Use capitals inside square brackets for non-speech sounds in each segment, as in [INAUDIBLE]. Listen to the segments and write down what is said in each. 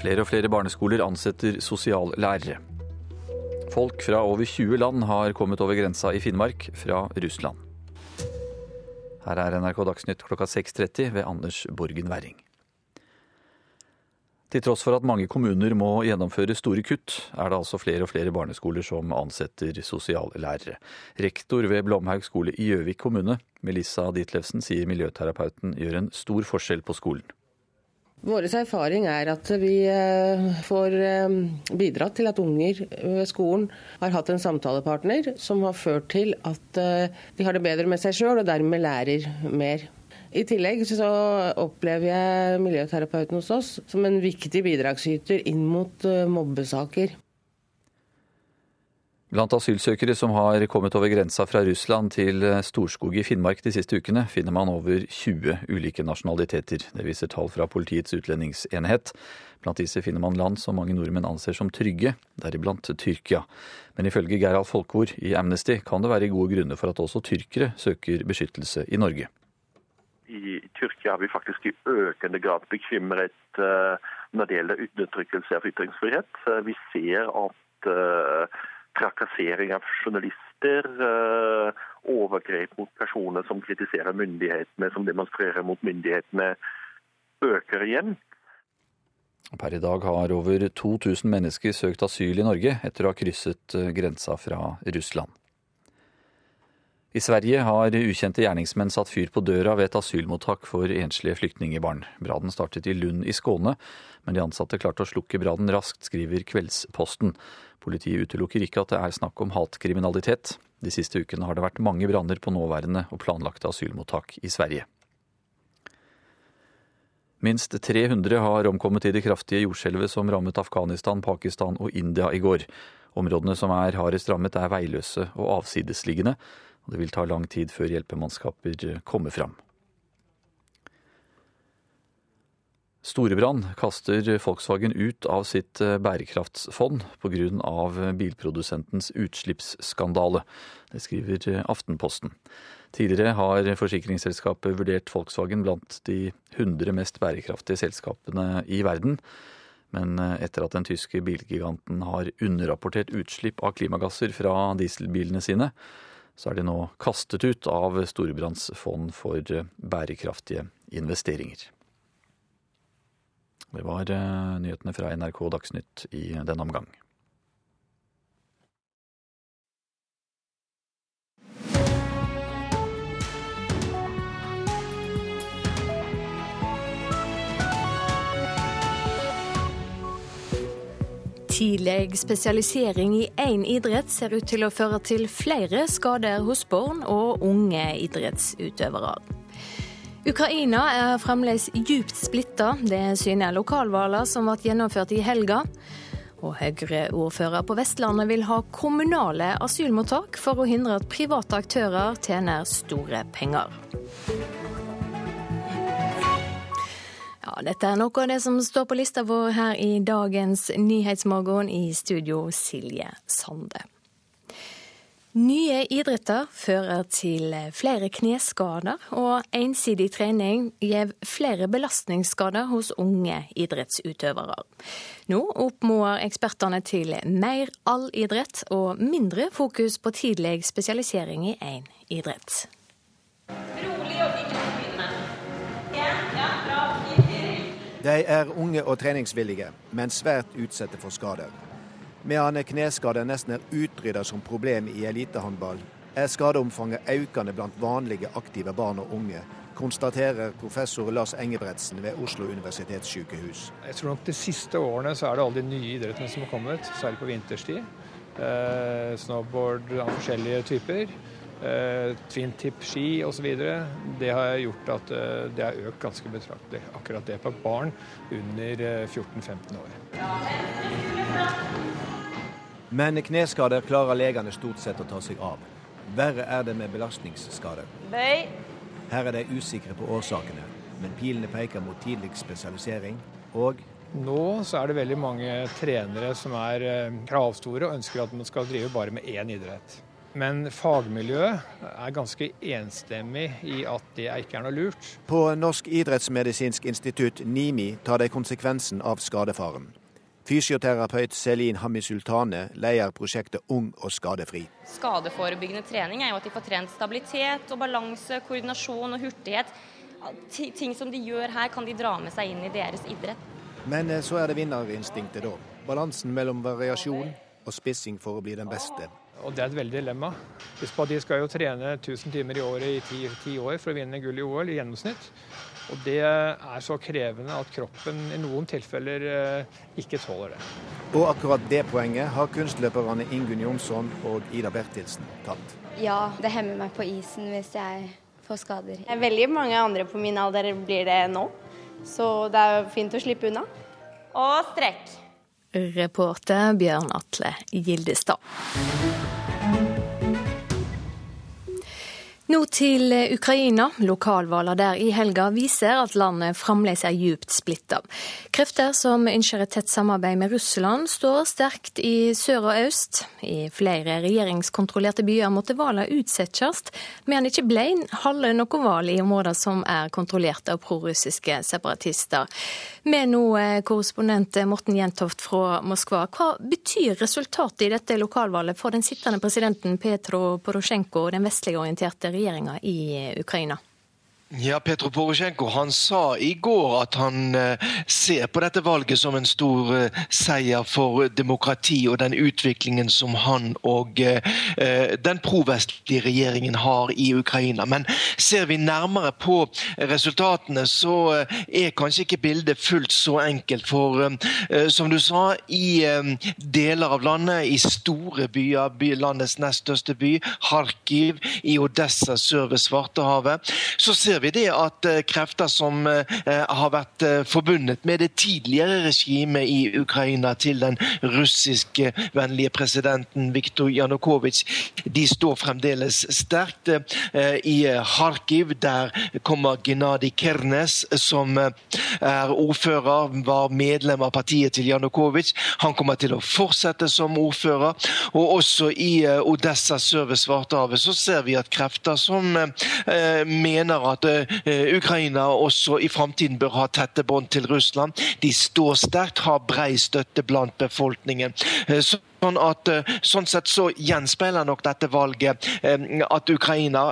Flere og flere barneskoler ansetter sosiallærere. Folk fra over 20 land har kommet over grensa i Finnmark fra Russland. Her er NRK Dagsnytt klokka 6.30 ved Anders Borgen Werring. Til tross for at mange kommuner må gjennomføre store kutt, er det altså flere og flere barneskoler som ansetter sosiallærere. Rektor ved Blomhaug skole i Gjøvik kommune, Melissa Ditlevsen, sier miljøterapeuten gjør en stor forskjell på skolen. Vår erfaring er at vi eh, får eh, bidratt til at unger ved skolen har hatt en samtalepartner som har ført til at eh, de har det bedre med seg sjøl og dermed lærer mer. I tillegg så opplever jeg miljøterapeuten hos oss som en viktig bidragsyter inn mot mobbesaker. Blant asylsøkere som har kommet over grensa fra Russland til Storskog i Finnmark de siste ukene, finner man over 20 ulike nasjonaliteter. Det viser tall fra Politiets utlendingsenhet. Blant disse finner man land som mange nordmenn anser som trygge, deriblant Tyrkia. Men ifølge Gerald Folkvord i Amnesty kan det være gode grunner for at også tyrkere søker beskyttelse i Norge. I Tyrkia er vi faktisk i økende grad bekymret eh, når det gjelder undertrykkelse av ytringsfrihet. Eh, vi ser at eh, trakassering av journalister, eh, overgrep mot personer som kritiserer myndighetene, som demonstrerer mot myndighetene, øker igjen. Per i dag har over 2000 mennesker søkt asyl i Norge etter å ha krysset eh, grensa fra Russland. I Sverige har ukjente gjerningsmenn satt fyr på døra ved et asylmottak for enslige flyktningbarn. Brannen startet i Lund i Skåne, men de ansatte klarte å slukke brannen raskt, skriver Kveldsposten. Politiet utelukker ikke at det er snakk om hatkriminalitet. De siste ukene har det vært mange branner på nåværende og planlagte asylmottak i Sverige. Minst 300 har omkommet i det kraftige jordskjelvet som rammet Afghanistan, Pakistan og India i går. Områdene som er hardest rammet er veiløse og avsidesliggende det vil ta lang tid før hjelpemannskaper kommer fram. Storebrann kaster Volkswagen ut av sitt eh, bærekraftsfond pga. bilprodusentens utslippsskandale. Det skriver eh, Aftenposten. Tidligere har forsikringsselskapet vurdert Volkswagen blant de 100 mest bærekraftige selskapene i verden. Men eh, etter at den tyske bilgiganten har underrapportert utslipp av klimagasser fra dieselbilene sine, så er de nå kastet ut av Storebrands fond for bærekraftige investeringer. Det var eh, nyhetene fra NRK Dagsnytt i denne omgang. Tidlig spesialisering i én idrett ser ut til å føre til flere skader hos barn og unge idrettsutøvere. Ukraina er fremdeles djupt splitta. Det syner lokalvalgene som ble gjennomført i helga. Og Høyre-ordfører på Vestlandet vil ha kommunale asylmottak for å hindre at private aktører tjener store penger. Ja, dette er noe av det som står på lista vår her i dagens Nyhetsmorgen i studio Silje Sande. Nye idretter fører til flere kneskader, og ensidig trening gir flere belastningsskader hos unge idrettsutøvere. Nå oppmoder ekspertene til mer allidrett og mindre fokus på tidlig spesialisering i én idrett. Rolig De er unge og treningsvillige, men svært utsatte for skader. Medan kneskader nesten er utrydda som problem i elitehåndball, er skadeomfanget økende blant vanlige aktive barn og unge, konstaterer professor Lars Engebretsen ved Oslo universitetssykehus. Jeg tror nok De siste årene så er det alle de nye idrettene som har kommet, særlig på vinterstid. Eh, snowboard av forskjellige typer eh, twin tip-ski osv. Det har gjort at eh, det har økt ganske betraktelig. Akkurat det på barn under 14-15 eh, år. Men kneskader klarer legene stort sett å ta seg av. Verre er det med belastningsskader. Her er de usikre på årsakene, men pilene peker mot tidlig spesialisering og nå så er det veldig mange trenere som er eh, kravstore og ønsker at man skal drive bare med én idrett. Men fagmiljøet er ganske enstemmig i at det ikke er noe lurt. På Norsk idrettsmedisinsk institutt, NIMI, tar de konsekvensen av skadefaren. Fysioterapeut Selin Hammi Sultane leier prosjektet Ung og skadefri. Skadeforebyggende trening er jo at de får trent stabilitet og balanse, koordinasjon og hurtighet. Ting som de gjør her, kan de dra med seg inn i deres idrett. Men eh, så er det vinnerinstinktet, da. Balansen mellom variasjon og spissing for å bli den beste. Og Det er et veldig dilemma. Husk på at De skal jo trene 1000 timer i året i ti, ti år for å vinne gull i OL i gjennomsnitt. Og Det er så krevende at kroppen i noen tilfeller eh, ikke tåler det. Og akkurat det poenget har kunstløperne Ingunn Jonsson og Ida Bertilsen tatt. Ja, det hemmer meg på isen hvis jeg får skader. Veldig mange andre på min alder blir det nå, så det er fint å slippe unna. Og strekk. Reporter Bjørn Atle Gildestad. Nå til Ukraina. Lokalvalgene der i helga viser at landet fremdeles er djupt splitta. Krefter som ønsker et tett samarbeid med Russland, står sterkt i sør og øst. I flere regjeringskontrollerte byer måtte valgene utsettes, men ikke ble halve noe valg i områder som er kontrollert av prorussiske separatister. Med nå korrespondent Morten Jentoft fra Moskva. Hva betyr resultatet i dette lokalvalget for den sittende presidenten Petro Porosjenko og den vestlige orienterte regjeringen? Regjeringa i Ukraina? Ja, Petro Porosjenko han sa i går at han eh, ser på dette valget som en stor eh, seier for demokrati og den utviklingen som han og eh, den provestlige regjeringen har i Ukraina. Men ser vi nærmere på resultatene, så er kanskje ikke bildet fullt så enkelt. For som du sa, i deler av landet, i store byer, landets nest største by, Kharkiv, i Odessa sør ved Svartehavet, så ser vi det at eh, krefter som eh, har vært eh, forbundet med det tidligere regimet i Ukraina til den russiske vennlige presidenten Viktor Janukovitsj, de står fremdeles sterkt. I Kharkiv der kommer Gennadij Kernes, som er ordfører, var medlem av partiet til Janukovitsj. Han kommer til å fortsette som ordfører. Og også i Odessa sør ved Svartehavet så ser vi at krefter som mener at Eh, Ukraina også i framtiden bør ha tette bånd til Russland. De står sterkt, har brei støtte blant befolkningen. Eh, så Sånn, at, eh, sånn sett så gjenspeiler nok dette valget at Ukraina,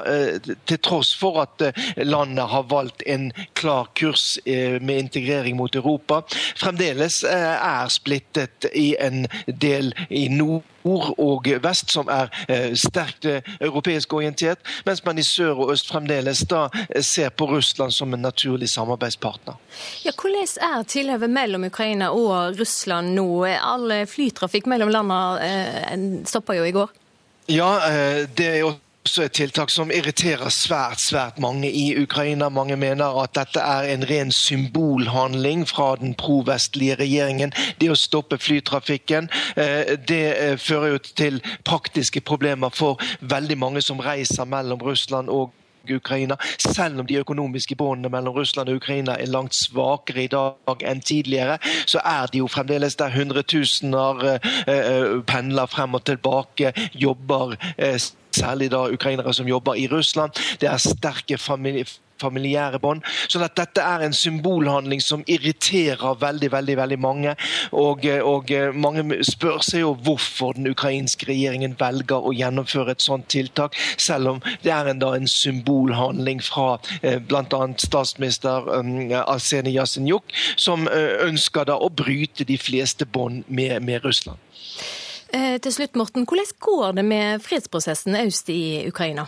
til tross for at landet har valgt en klar kurs med integrering mot Europa, fremdeles er splittet i en del i nord nord og vest, som er eh, sterkt eh, europeisk orientert, mens man i sør og øst fremdeles da eh, ser på Russland som en naturlig samarbeidspartner. Ja, hvordan er tilhøvet mellom Ukraina og Russland nå? All flytrafikk mellom landene stoppa jo i går. Ja, det er jo også et tiltak som irriterer svært svært mange i Ukraina. Mange mener at dette er en ren symbolhandling fra den pro-vestlige regjeringen. Det å stoppe flytrafikken eh, det eh, fører jo til praktiske problemer for veldig mange som reiser mellom Russland og Ukraina, selv om de økonomiske båndene mellom Russland og Ukraina er langt svakere i dag enn tidligere, så er det jo fremdeles der hundretusener eh, pendler frem og tilbake, jobber særlig da ukrainere som jobber i Russland. Det er sterke familier familiære bånd. Sånn at dette er en symbolhandling som irriterer veldig veldig, veldig mange. Og, og, mange spør seg jo hvorfor den ukrainske regjeringen velger å gjennomføre et sånt tiltak, selv om det er en, da, en symbolhandling fra eh, bl.a. statsminister um, Arseni Yasenjuk, som uh, ønsker da å bryte de fleste bånd med, med Russland. Eh, til slutt, Morten, Hvordan går det med fredsprosessen øst i Ukraina?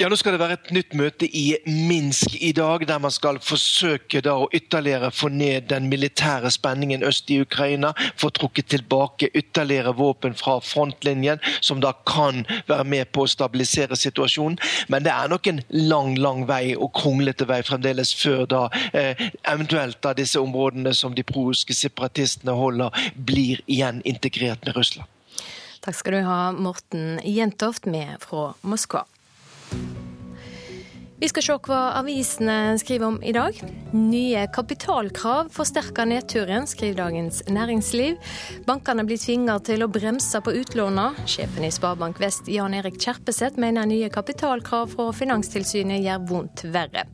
Ja, Nå skal det være et nytt møte i Minsk i dag, der man skal forsøke da å ytterligere få ned den militære spenningen øst i Ukraina. Få trukket tilbake ytterligere våpen fra frontlinjen, som da kan være med på å stabilisere situasjonen. Men det er nok en lang lang vei og kronglete vei fremdeles før da eh, eventuelt da disse områdene som de prorussiske separatistene holder, blir igjen integrert med Russland. Takk skal du ha, Morten Jentoft med fra Moskva. Vi skal se hva avisene skriver om i dag. Nye kapitalkrav forsterker nedturen, skriver Dagens Næringsliv. Bankene blir tvinget til å bremse på utlåna. Sjefen i Sparebank Vest Jan Erik Kjerpeseth mener nye kapitalkrav fra Finanstilsynet gjør vondt verre.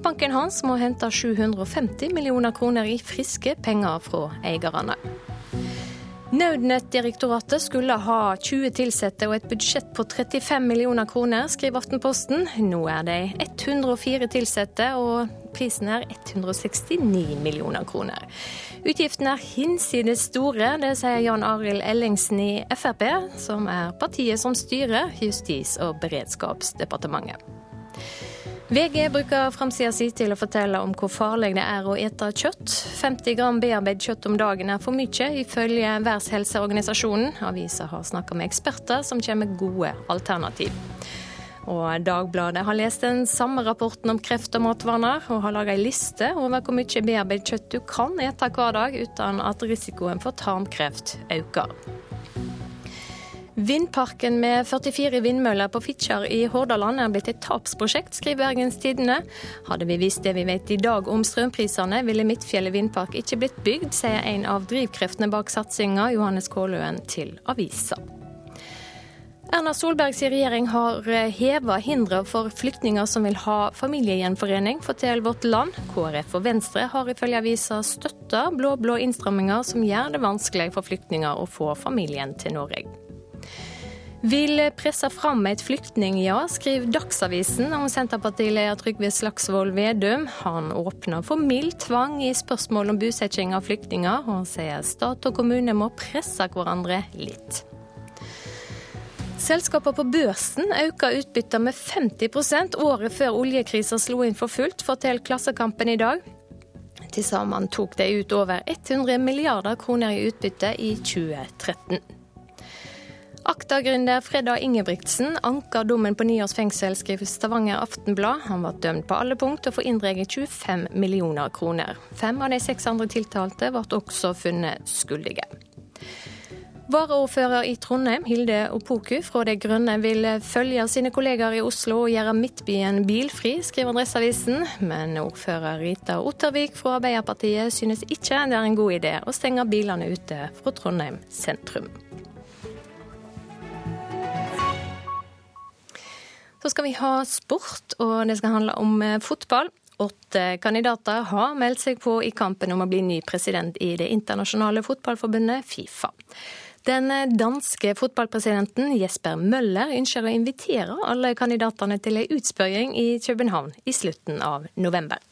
Banken hans må hente 750 millioner kroner i friske penger fra eierne. Nødnettdirektoratet skulle ha 20 ansatte og et budsjett på 35 millioner kroner, skriver Aftenposten. Nå er de 104 ansatte, og prisen er 169 millioner kroner. Utgiftene er hinsides store, det sier Jan Arild Ellingsen i Frp, som er partiet som styrer Justis- og beredskapsdepartementet. VG bruker framsida si til å fortelle om hvor farlig det er å ete kjøtt. 50 gram bearbeidet kjøtt om dagen er for mye, ifølge Verdenshelseorganisasjonen. Avisa har snakka med eksperter som kommer med gode alternativ. Og Dagbladet har lest den samme rapporten om kreft og matvaner, og har laga ei liste over hvor mye bearbeidet kjøtt du kan ete hver dag uten at risikoen for tarmkreft øker. Vindparken med 44 vindmøller på Fitjar i Hordaland er blitt et tapsprosjekt, skriver Bergens Tidende. Hadde vi visst det vi vet i dag om strømprisene, ville Midtfjellet vindpark ikke blitt bygd, sier en av drivkreftene bak satsinga, Johannes Kåløen, til avisa. Erna Solbergs regjering har heva hindre for flyktninger som vil ha familiegjenforening, forteller Vårt Land. KrF og Venstre har ifølge avisa støtta blå-blå innstramminger som gjør det vanskelig for flyktninger å få familien til Norge. Vil presse fram et flyktningja, skriver Dagsavisen om Senterpartileder Trygve Slagsvold Vedum. Han åpner for mild tvang i spørsmål om bosetting av flyktninger, og sier stat og kommune må presse hverandre litt. Selskapene på børsen øker utbyttet med 50% året før oljekrisa slo inn for fullt, forteller Klassekampen i dag. Til sammen tok de ut over 100 milliarder kroner i utbytte i 2013. Akta-gründer Fredda Ingebrigtsen anker dommen på ni års fengsel, skriver Stavanger Aftenblad. Han var dømt på alle punkt og får inndreget 25 millioner kroner. Fem av de seks andre tiltalte ble også funnet skyldige. Varaordfører i Trondheim, Hilde Opoku fra De Grønne, vil følge sine kollegaer i Oslo og gjøre Midtbyen bilfri, skriver Adresseavisen. Men ordfører Rita Ottervik fra Arbeiderpartiet synes ikke det er en god idé å stenge bilene ute fra Trondheim sentrum. Så skal vi ha sport, og det skal handle om eh, fotball. Åtte kandidater har meldt seg på i kampen om å bli ny president i det internasjonale fotballforbundet Fifa. Den eh, danske fotballpresidenten Jesper Møller ønsker å invitere alle kandidatene til en utspørring i København i slutten av november.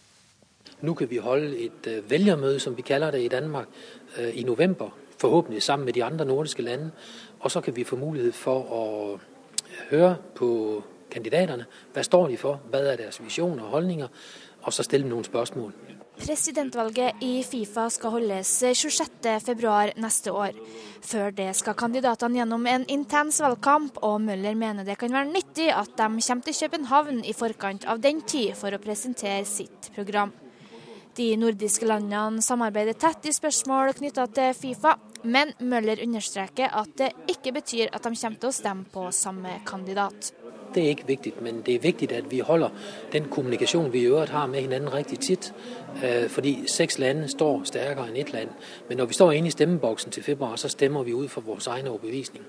Nå kan vi holde et eh, velgermøte, som vi kaller det i Danmark, i november. Forhåpentlig sammen med de andre nordiske landene. Og så kan vi få mulighet for å høre på kandidatene. Hva står de for? Hva er deres visjoner og holdninger? Og så stille noen spørsmål. Presidentvalget i Fifa skal holdes 26.2 neste år. Før det skal kandidatene gjennom en intens valgkamp, og Møller mener det kan være nyttig at de kommer til København i forkant av den tid for å presentere sitt program. De nordiske landene samarbeider tett i spørsmål knytta til Fifa, men Møller understreker at det ikke betyr at de kommer til å stemme på samme kandidat. Det er ikke viktig, men det er viktig at vi holder den kommunikasjon vi i øvrigt har med hverandre riktig titt. Øh, fordi seks land står sterkere enn ett land. Men når vi står inne i stemmeboksen til februar, så stemmer vi ut fra vår egen overbevisning.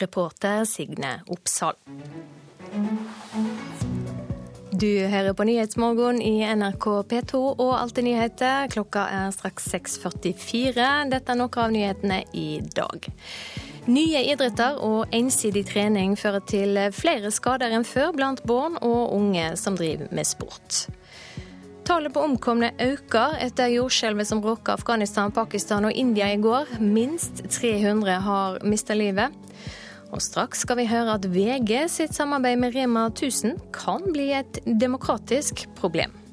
Reporter Signe Oppsal. Du hører på Nyhetsmorgen i NRK P2 og Alltid nyheter. Klokka er straks 6.44. Dette er noen av nyhetene i dag. Nye idretter og ensidig trening fører til flere skader enn før blant barn og unge som driver med sport. Tallet på omkomne øker etter jordskjelvet som råka Afghanistan, Pakistan og India i går. Minst 300 har mista livet. Og straks skal vi høre at VG sitt samarbeid med Rema 1000 kan bli et demokratisk problem.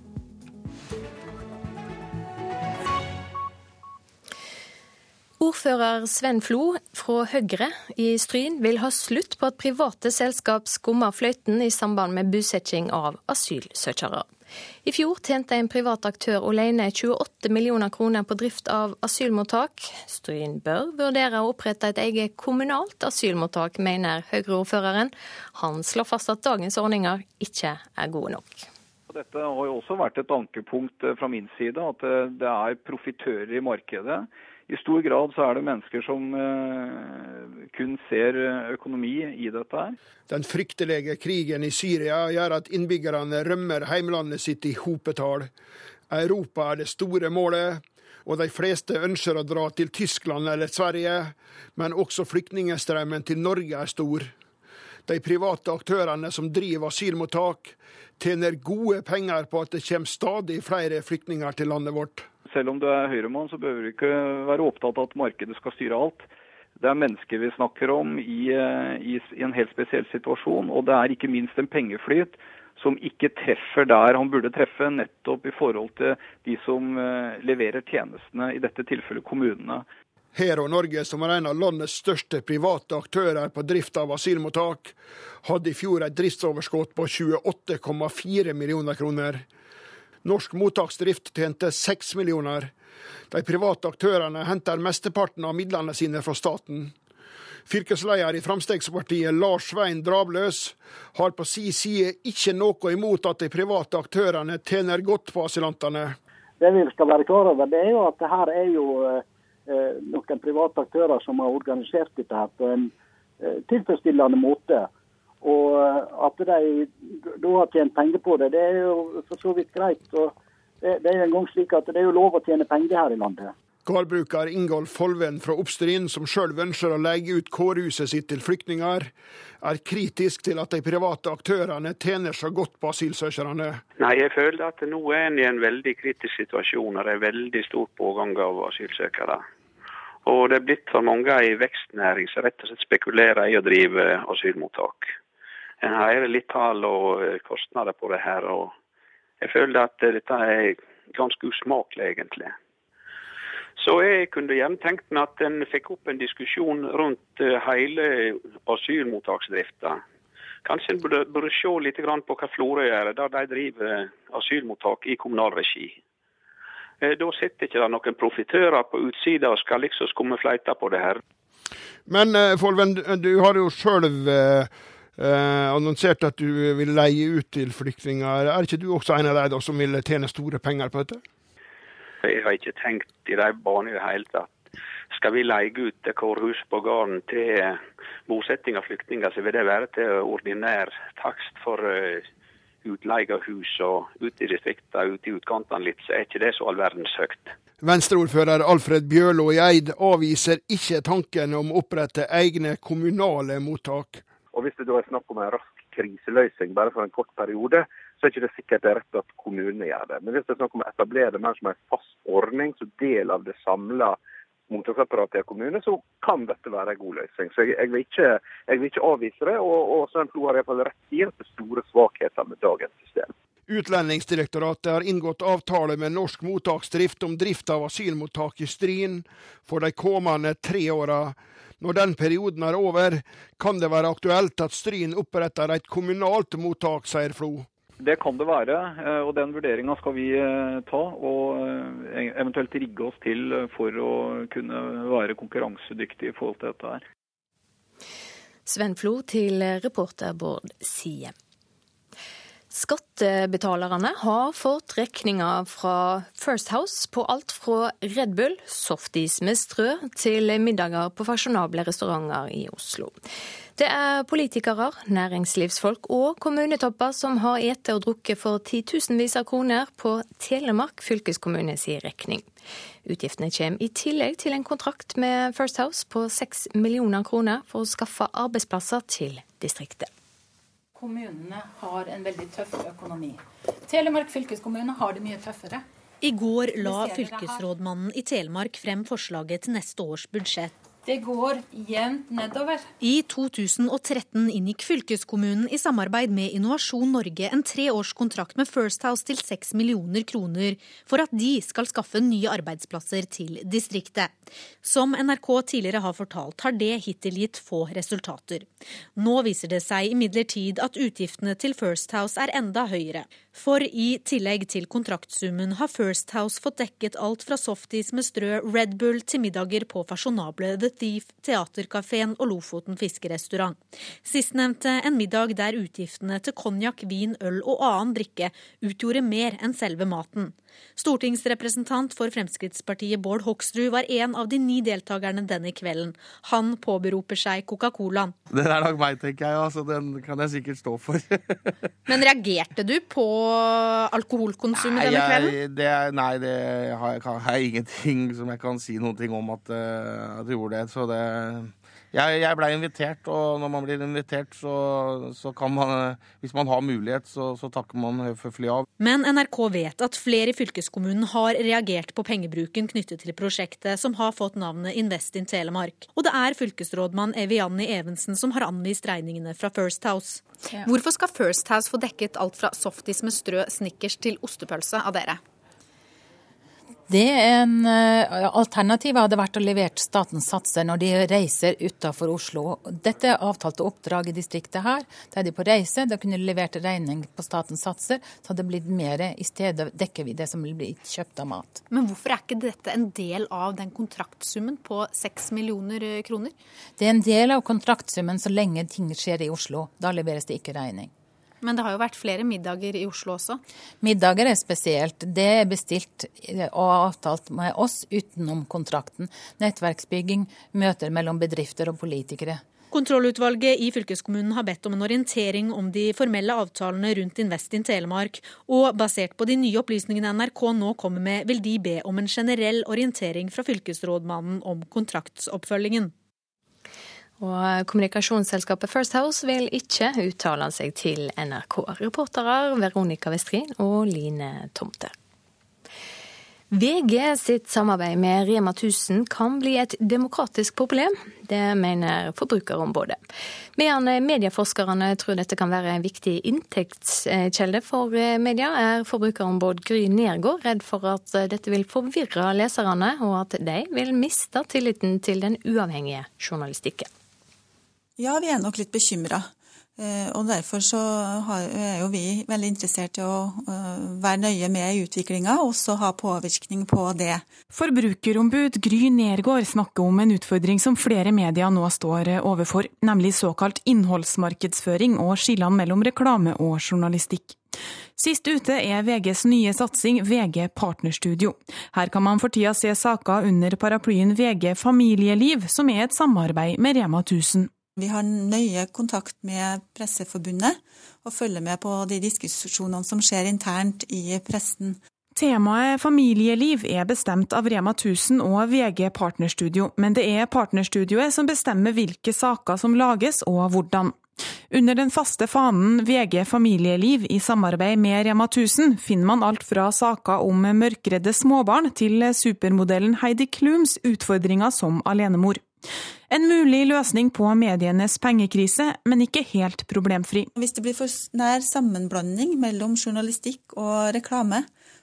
Ordfører Sven Flo fra Høyre i Stryn vil ha slutt på at private selskap skummer fløyten i samband med bosetting av asylsøkere. I fjor tjente en privat aktør alene 28 millioner kroner på drift av asylmottak. Stryn bør vurdere å opprette et eget kommunalt asylmottak, mener Høyre-ordføreren. Han slår fast at dagens ordninger ikke er gode nok. Dette har jo også vært et ankepunkt fra min side, at det er profitører i markedet i stor grad så er det mennesker som eh, kun ser økonomi i dette her. Den fryktelige krigen i Syria gjør at innbyggerne rømmer heimlandet sitt i hopetall. Europa er det store målet, og de fleste ønsker å dra til Tyskland eller Sverige, men også flyktningstrømmen til Norge er stor. De private aktørene som driver asylmottak, tjener gode penger på at det kommer stadig flere flyktninger til landet vårt. Selv om du er høyremann, så behøver du ikke være opptatt av at markedet skal styre alt. Det er mennesker vi snakker om i, eh, i, i en helt spesiell situasjon. Og det er ikke minst en pengeflyt som ikke treffer der han burde treffe, nettopp i forhold til de som uh, leverer tjenestene, i dette tilfellet kommunene. Her og Norge, som er en av landets største private aktører på drift av asylmottak, hadde i fjor et driftsoverskudd på 28,4 millioner kroner. Norsk mottaksdrift tjente seks millioner. De private aktørene henter mesteparten av midlene sine fra staten. Fylkesleder i Fremskrittspartiet Lars Svein Drabløs, har på si side ikke noe imot at de private aktørene tjener godt på asylantene. Det vi skal være klar over, det er jo at her er jo eh, noen private aktører som har organisert dette på en eh, tilfredsstillende måte. Og eh, at de da har tjent penger på det, det er jo for så vidt greit. og det, det er en gang slik at det er jo lov å tjene penger her i landet. Gårdbruker Ingolf Folven fra Oppstryn, som sjøl ønsker å leie ut kårhuset sitt til flyktninger, er kritisk til at de private aktørene tjener så godt på asylsøkerne. Nei, Jeg føler at nå er en i en veldig kritisk situasjon. og Det er veldig stor pågang av asylsøkere. Og det er blitt for mange ei vekstnæring som rett og slett spekulerer i å drive asylmottak. En hører litt tall og eh, kostnader på det her. og Jeg føler at dette er ganske usmakelig, egentlig. Så jeg kunne gjerne tenkt meg at en fikk opp en diskusjon rundt eh, hele asylmottaksdrifta. Kanskje en burde, burde se litt på hva Florø gjør, der de driver asylmottak i kommunal regi. Eh, da sitter ikke det noen profitører på utsida og skal liksom skumme fleita på det her. Men Folven, du har jo sjøl eh, annonsert at du vil leie ut til flyktninger. Er ikke du også en av de som vil tjene store penger på dette? Jeg har ikke tenkt i de banene i det hele tatt. Skal vi leie ut et kårhus på gården til bosetting av flyktninger, så vil det være til ordinær takst for uh, utleie av hus. Og ute i distriktene, ute i utkantene litt, så er ikke det så all verdens høyt. Venstreordfører Alfred Bjørlo i Eid avviser ikke tanken om å opprette egne kommunale mottak. Og Hvis det da er snakk om en rask kriseløsning bare for en kort periode, så er ikke det sikkert det er rett at kommunene gjør det. Men hvis det er snakk om å etablere det mer som en fast ordning, som del av det samla mottaksapparatet i kommunen, så kan dette være en god løsning. Så jeg, jeg, vil, ikke, jeg vil, ikke, avvise det. Og, og Svein Flo har iallfall rett i at det er store svakheter med dagens system. Utlendingsdirektoratet har inngått avtale med Norsk mottaksdrift om drift av asylmottak i Stryn for de kommende tre åra. Når den perioden er over, kan det være aktuelt at Stryn oppretter et kommunalt mottak, sier Flo. Det kan det være, eh, og den vurderinga skal vi eh, ta. Og eh, eventuelt rigge oss til for å kunne være konkurransedyktige i forhold til dette her. Sven Flo til reporter Bård Siem. Skattebetalerne har fått regninger fra First House på alt fra Red Bull, softis med strø, til middager på fasjonable restauranter i Oslo. Det er politikere, næringslivsfolk og kommunetopper som har ete og drukket for titusenvis av kroner på Telemark fylkeskommune sin regning. Utgiftene kommer i tillegg til en kontrakt med First House på seks millioner kroner for å skaffe arbeidsplasser til distriktet. Kommunene har en veldig tøff økonomi. Telemark fylkeskommune har det mye tøffere. I går la fylkesrådmannen i Telemark frem forslaget til neste års budsjett. Det går jevnt nedover. I 2013 inngikk fylkeskommunen i samarbeid med Innovasjon Norge en treårskontrakt med First House til 6 millioner kroner for at de skal skaffe nye arbeidsplasser til distriktet. Som NRK tidligere har fortalt, har det hittil gitt få resultater. Nå viser det seg imidlertid at utgiftene til First House er enda høyere. For i tillegg til kontraktsummen har First House fått dekket alt fra softis med strø Red Bull til middager på fasjonable Thief, Teaterkafeen og Lofoten fiskerestaurant. Sistnevnte en middag der utgiftene til konjakk, vin, øl og annen drikke utgjorde mer enn selve maten. Stortingsrepresentant for Fremskrittspartiet Bård Hoksrud var en av de ni deltakerne denne kvelden. Han påberoper seg Coca-Colaen. Den er nok meg, tenker jeg. Altså, den kan jeg sikkert stå for. [LAUGHS] Men reagerte du på alkoholkonsumet denne kvelden? Det, nei, det har jeg, har jeg, ingenting som jeg kan si noe om at, uh, at jeg gjorde det. Så det jeg, jeg blei invitert, og når man blir invitert, så, så, kan man Hvis man har mulighet, så, så takker man høflig av. Men NRK vet at flere i fylkeskommunen har reagert på pengebruken knyttet til prosjektet, som har fått navnet Invest in Telemark. Og det er fylkesrådmann Evianni Evensen som har anvist regningene fra First House. Ja. Hvorfor skal First House få dekket alt fra softis med strø snickers til ostepølse av dere? Det en alternativ hadde vært å levere statens satser når de reiser utenfor Oslo. Dette er avtalte oppdrag i distriktet her. Da er de på reise. Da kunne de levert regning på statens satser. Så hadde det blitt mer. I stedet dekker vi det som vil bli kjøpt av mat. Men hvorfor er ikke dette en del av den kontraktsummen på 6 millioner eh, kroner? Det er en del av kontraktsummen så lenge ting skjer i Oslo. Da leveres det ikke regning. Men det har jo vært flere middager i Oslo også? Middager er spesielt. Det er bestilt og avtalt med oss utenom kontrakten. Nettverksbygging, møter mellom bedrifter og politikere. Kontrollutvalget i fylkeskommunen har bedt om en orientering om de formelle avtalene rundt Invest in Telemark, og basert på de nye opplysningene NRK nå kommer med, vil de be om en generell orientering fra fylkesrådmannen om kontraktsoppfølgingen. Og kommunikasjonsselskapet First House vil ikke uttale seg til NRK. Reportere Veronica Westrin og Line Tomter. VG sitt samarbeid med Rema 1000 kan bli et demokratisk problem. Det mener Forbrukerombudet. Medan medieforskerne tror dette kan være en viktig inntektskjelde for media, er forbrukerombud Gry Nergård redd for at dette vil forvirre leserne, og at de vil miste tilliten til den uavhengige journalistikken. Ja, vi er nok litt bekymra. Eh, og derfor så er jo vi veldig interessert i å eh, være nøye med i utviklinga, og også ha påvirkning på det. Forbrukerombud Gry Nergård snakker om en utfordring som flere medier nå står overfor, nemlig såkalt innholdsmarkedsføring og skillene mellom reklame og journalistikk. Sist ute er VGs nye satsing VG Partnerstudio. Her kan man for tida se saker under paraplyen VG Familieliv, som er et samarbeid med Rema 1000. Vi har nøye kontakt med Presseforbundet og følger med på de diskusjonene som skjer internt i pressen. Temaet familieliv er bestemt av Rema 1000 og VG Partnerstudio, men det er partnerstudioet som bestemmer hvilke saker som lages og hvordan. Under den faste fanen VG familieliv i samarbeid med Rema 1000 finner man alt fra saker om mørkredde småbarn til supermodellen Heidi Klums utfordringer som alenemor. En mulig løsning på medienes pengekrise, men ikke helt problemfri. Hvis det blir for nær sammenblanding mellom journalistikk og reklame,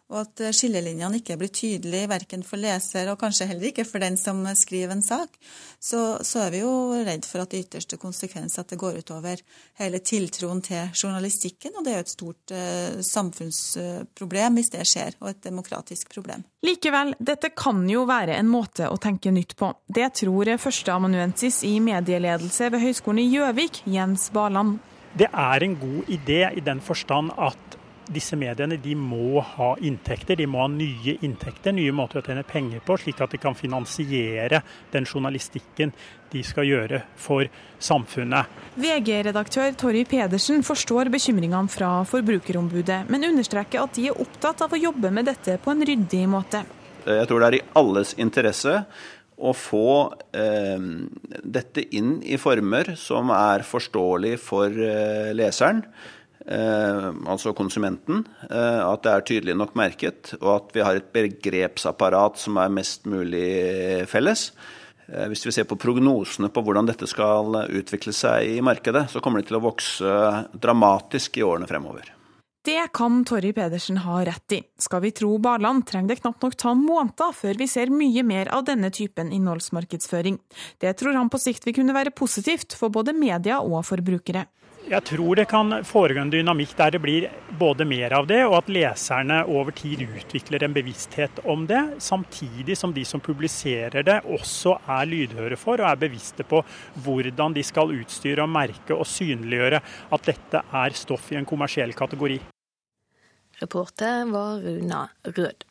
og at skillelinjene ikke blir tydelige verken for leser og kanskje heller ikke for den som skriver en sak, så, så er vi jo redd for at det ytterste konsekvens at det går utover hele tiltroen til journalistikken. Og det er jo et stort eh, samfunnsproblem hvis det skjer, og et demokratisk problem. Likevel, dette kan jo være en måte å tenke nytt på. Det tror førsteamanuensis i medieledelse ved Høgskolen i Gjøvik, Jens Baland. Det er en god idé i den forstand at disse mediene de må ha inntekter. De må ha nye inntekter, nye måter å tjene penger på, slik at de kan finansiere den journalistikken de skal gjøre for samfunnet. VG-redaktør Torry Pedersen forstår bekymringene fra Forbrukerombudet, men understreker at de er opptatt av å jobbe med dette på en ryddig måte. Jeg tror det er i alles interesse å få eh, dette inn i former som er forståelig for eh, leseren. Eh, altså konsumenten, eh, at det er tydelig nok merket, og at vi har et begrepsapparat som er mest mulig felles. hvis vi ser på prognosene på hvordan dette skal utvikle seg i markedet, så kommer det til å vokse dramatisk i årene fremover. Det kan Torry Pedersen ha rett i. Skal vi tro Barland, trenger det knapt nok ta måneder før vi ser mye mer av denne typen innholdsmarkedsføring. Det tror han på sikt vil kunne være positivt for både media og forbrukere. Jeg tror det kan foregå en dynamikk der det blir både mer av det, og at leserne over tid utvikler en bevissthet om det, samtidig som de som publiserer det også er lydhøre for og er bevisste på hvordan de skal utstyre og merke og synliggjøre at dette er stoff i en kommersiell kategori. Reporter var Runa Rød.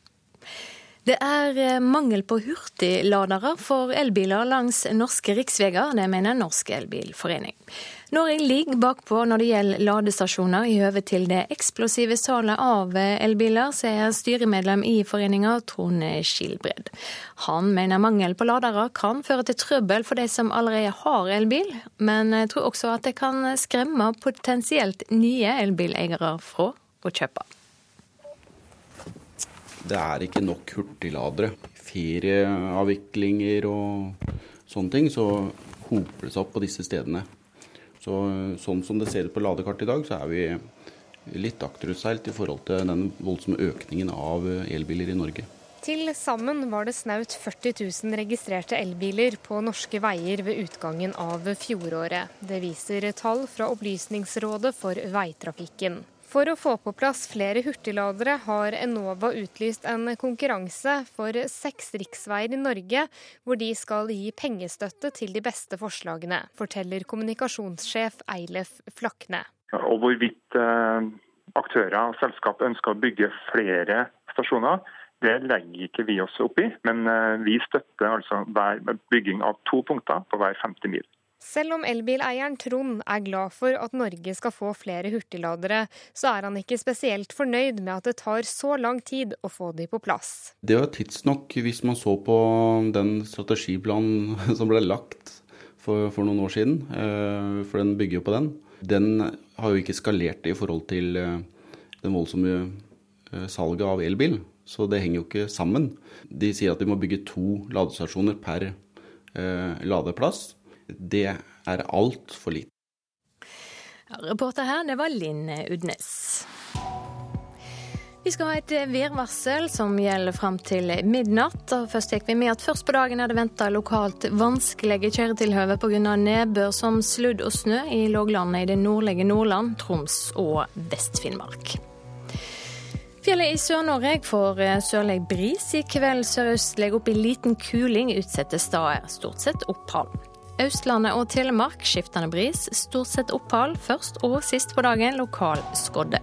Det er eh, mangel på hurtigladere for elbiler langs norske riksveier, det mener Norsk Elbilforening. Norge ligger bakpå når det gjelder ladestasjoner i høve til det eksplosive salget av elbiler, sier styremedlem i foreninga Trond Skilbred. Han mener mangel på ladere kan føre til trøbbel for de som allerede har elbil, men tror også at det kan skremme potensielt nye elbileiere fra å kjøpe. Det er ikke nok hurtigladere. Ferieavviklinger og sånne ting, så hoper det seg opp på disse stedene. Så, sånn som det ser ut på ladekartet i dag, så er vi litt akterutseilt i forhold til den voldsomme økningen av elbiler i Norge. Til sammen var det snaut 40 000 registrerte elbiler på norske veier ved utgangen av fjoråret. Det viser tall fra Opplysningsrådet for veitrafikken. For å få på plass flere hurtigladere har Enova utlyst en konkurranse for seks riksveier i Norge, hvor de skal gi pengestøtte til de beste forslagene, forteller kommunikasjonssjef Eilef Flakne. Og hvorvidt eh, aktører og selskap ønsker å bygge flere stasjoner, det legger ikke vi oss opp i, men eh, vi støtter altså bygging av to punkter på hver 50 mil. Selv om elbileieren Trond er glad for at Norge skal få flere hurtigladere, så er han ikke spesielt fornøyd med at det tar så lang tid å få de på plass. Det var tidsnok hvis man så på den strategiplanen [LAUGHS] som ble lagt for, for noen år siden, eh, for den bygger jo på den. Den har jo ikke skalert i forhold til eh, den voldsomme eh, salget av elbil, så det henger jo ikke sammen. De sier at de må bygge to ladestasjoner per ladeplass det er altfor lite. Ja, reporter her, det var Linn Udnes. Vi skal ha et værvarsel som gjelder fram til midnatt. Først gikk vi med at først på dagen er det venta lokalt vanskelige kjøretilhøve pga. nedbør som sludd og snø i låglandet i det nordlige Nordland, Troms og Vest-Finnmark. Fjellet i Sør-Norge får sørlig bris. I kveld sørøstlig opp i liten kuling utsatte steder. Stort sett opphold. Østlandet og Telemark skiftende bris, stort sett opphold først og sist på dagen, lokal skodde.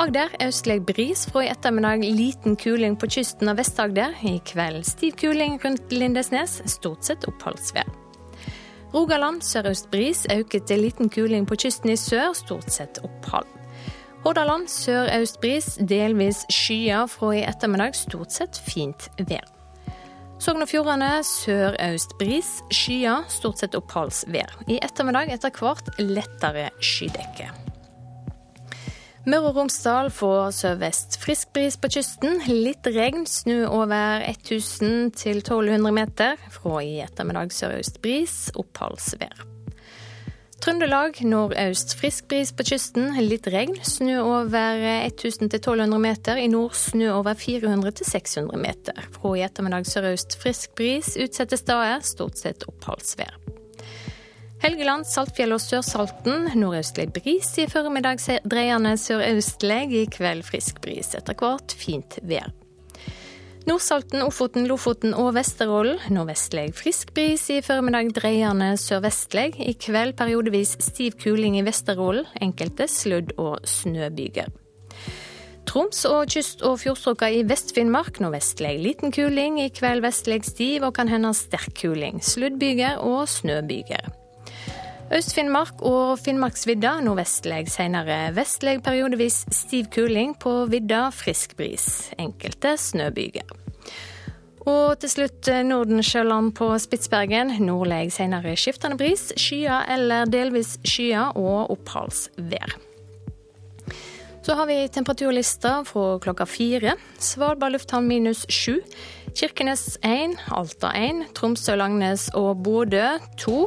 Agder østlig bris, fra i ettermiddag liten kuling på kysten av Vest-Agder. I kveld stiv kuling rundt Lindesnes, stort sett oppholdsvær. Rogaland sørøst bris, øket til liten kuling på kysten i sør, stort sett opphold. Hordaland sørøst bris, delvis skyer fra i ettermiddag, stort sett fint vær. Sogn og Fjordane sørøst bris, skyer, stort sett oppholdsvær. I ettermiddag etter hvert lettere skydekke. Møre og Romsdal får sørvest frisk bris på kysten. Litt regn, snø over 1000 til 1200 meter. Fra i ettermiddag sørøst bris, oppholdsvær. Trøndelag nordøst frisk bris på kysten, litt regn. Snø over 1000-1200 meter. I nord snø over 400-600 meter. Fra i ettermiddag sørøst frisk bris. Utsatte steder stort sett oppholdsvær. Helgeland, Saltfjell og Sørsalten nordøstlig bris. I formiddag dreiende sørøstlig. I kveld frisk bris. Etter hvert fint vær. Nordsalten, Ofoten, Lofoten og Vesterålen nordvestlig frisk bris. I formiddag dreiende sørvestlig. I kveld periodevis stiv kuling i Vesterålen. Enkelte sludd- og snøbyger. Troms og kyst- og fjordstrøka i Vest-Finnmark nordvestlig liten kuling. I kveld vestlig stiv og kan hende sterk kuling. Sluddbyger og snøbyger. Øst-Finnmark og Finnmarksvidda nordvestlig, senere vestlig periodevis stiv kuling. På vidda frisk bris. Enkelte snøbyger. Og til slutt eh, Nordensjøland på Spitsbergen. Nordlig senere skiftende bris. Skyer eller delvis skyer og oppholdsvær. Så har vi temperaturlista fra klokka fire. Svalbard lufthavn minus sju. Kirkenes én, Alta én, Tromsø-Langnes og Bodø 2.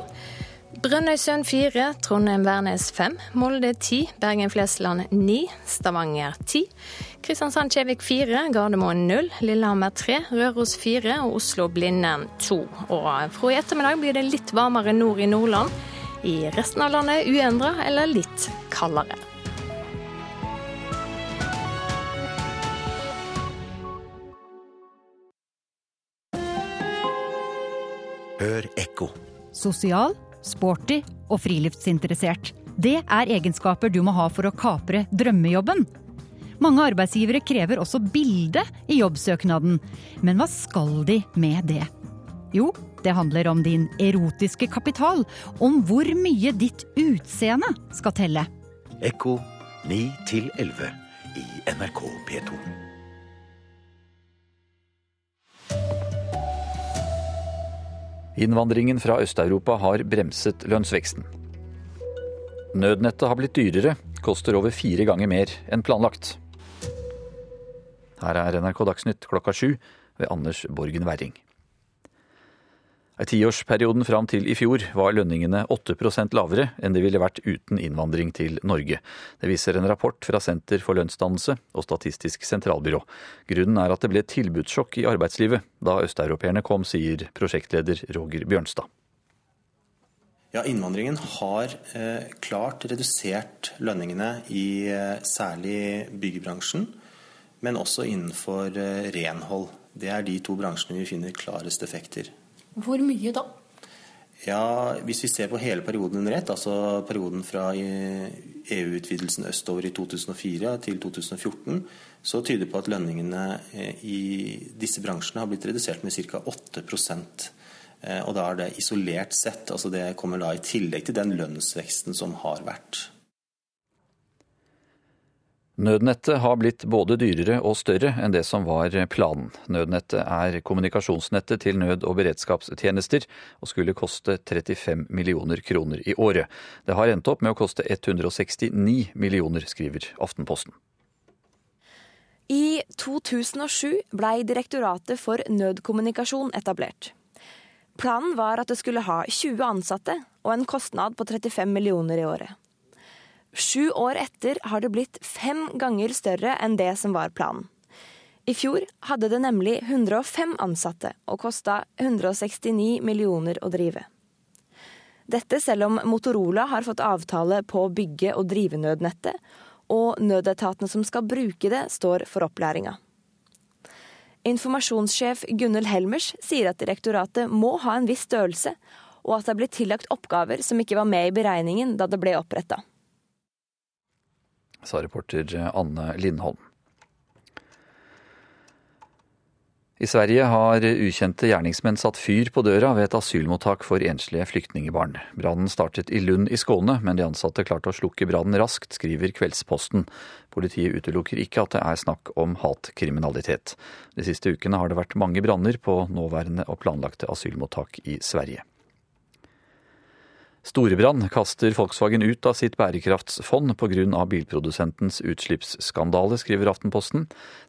Brønnøysund 4, Trondheim-Værnes 5, Molde 10, Bergen-Flesland 9, Stavanger 10. Kristiansand-Kjevik 4, Gardermoen 0, Lillehammer 3, Røros 4 og Oslo-Blindern 2. Og fra i ettermiddag blir det litt varmere nord i Nordland. I resten av landet uendra eller litt kaldere. Hør ekko. Sosial, sporty og friluftsinteressert. Det er egenskaper du må ha for å kapre drømmejobben. Mange arbeidsgivere krever også bilde i jobbsøknaden. Men hva skal de med det? Jo, det handler om din erotiske kapital. Om hvor mye ditt utseende skal telle. Ekko 9 11 i NRK P2. Innvandringen fra Øst-Europa har bremset lønnsveksten. Nødnettet har blitt dyrere, koster over fire ganger mer enn planlagt. Her er NRK Dagsnytt klokka sju ved Anders Borgen Werring. I tiårsperioden fram til i fjor var lønningene 8% lavere enn de ville vært uten innvandring til Norge. Det viser en rapport fra Senter for lønnsdannelse og Statistisk sentralbyrå. Grunnen er at det ble tilbudssjokk i arbeidslivet da østeuropeerne kom, sier prosjektleder Roger Bjørnstad. Ja, Innvandringen har eh, klart redusert lønningene i eh, særlig byggebransjen, men også innenfor eh, renhold. Det er de to bransjene vi finner klarest effekter. Hvor mye da? Ja, Hvis vi ser på hele perioden under ett, altså perioden fra EU-utvidelsen østover i 2004 til 2014, så tyder det på at lønningene eh, i disse bransjene har blitt redusert med ca. 8 eh, og da er det isolert sett. altså Det kommer da i tillegg til den lønnsveksten som har vært. Nødnettet har blitt både dyrere og større enn det som var planen. Nødnettet er kommunikasjonsnettet til nød- og beredskapstjenester, og skulle koste 35 millioner kroner i året. Det har endt opp med å koste 169 millioner, skriver Aftenposten. I 2007 blei Direktoratet for nødkommunikasjon etablert. Planen var at det skulle ha 20 ansatte og en kostnad på 35 millioner i året. Sju år etter har det blitt fem ganger større enn det som var planen. I fjor hadde det nemlig 105 ansatte og kosta 169 millioner å drive. Dette selv om Motorola har fått avtale på å bygge og drive nødnettet, og nødetatene som skal bruke det, står for opplæringa. Informasjonssjef Gunnhild Helmers sier at direktoratet må ha en viss størrelse, og at det er blitt tillagt oppgaver som ikke var med i beregningen da det ble oppretta sa reporter Anne Lindholm. I Sverige har ukjente gjerningsmenn satt fyr på døra ved et asylmottak for enslige flyktningebarn. Brannen startet i Lund i Skåne, men de ansatte klarte å slukke brannen raskt, skriver Kveldsposten. Politiet utelukker ikke at det er snakk om hatkriminalitet. De siste ukene har det vært mange branner på nåværende og planlagte asylmottak i Sverige. Storebrann kaster Volkswagen ut av sitt bærekraftsfond pga. bilprodusentens utslippsskandale, skriver Aftenposten.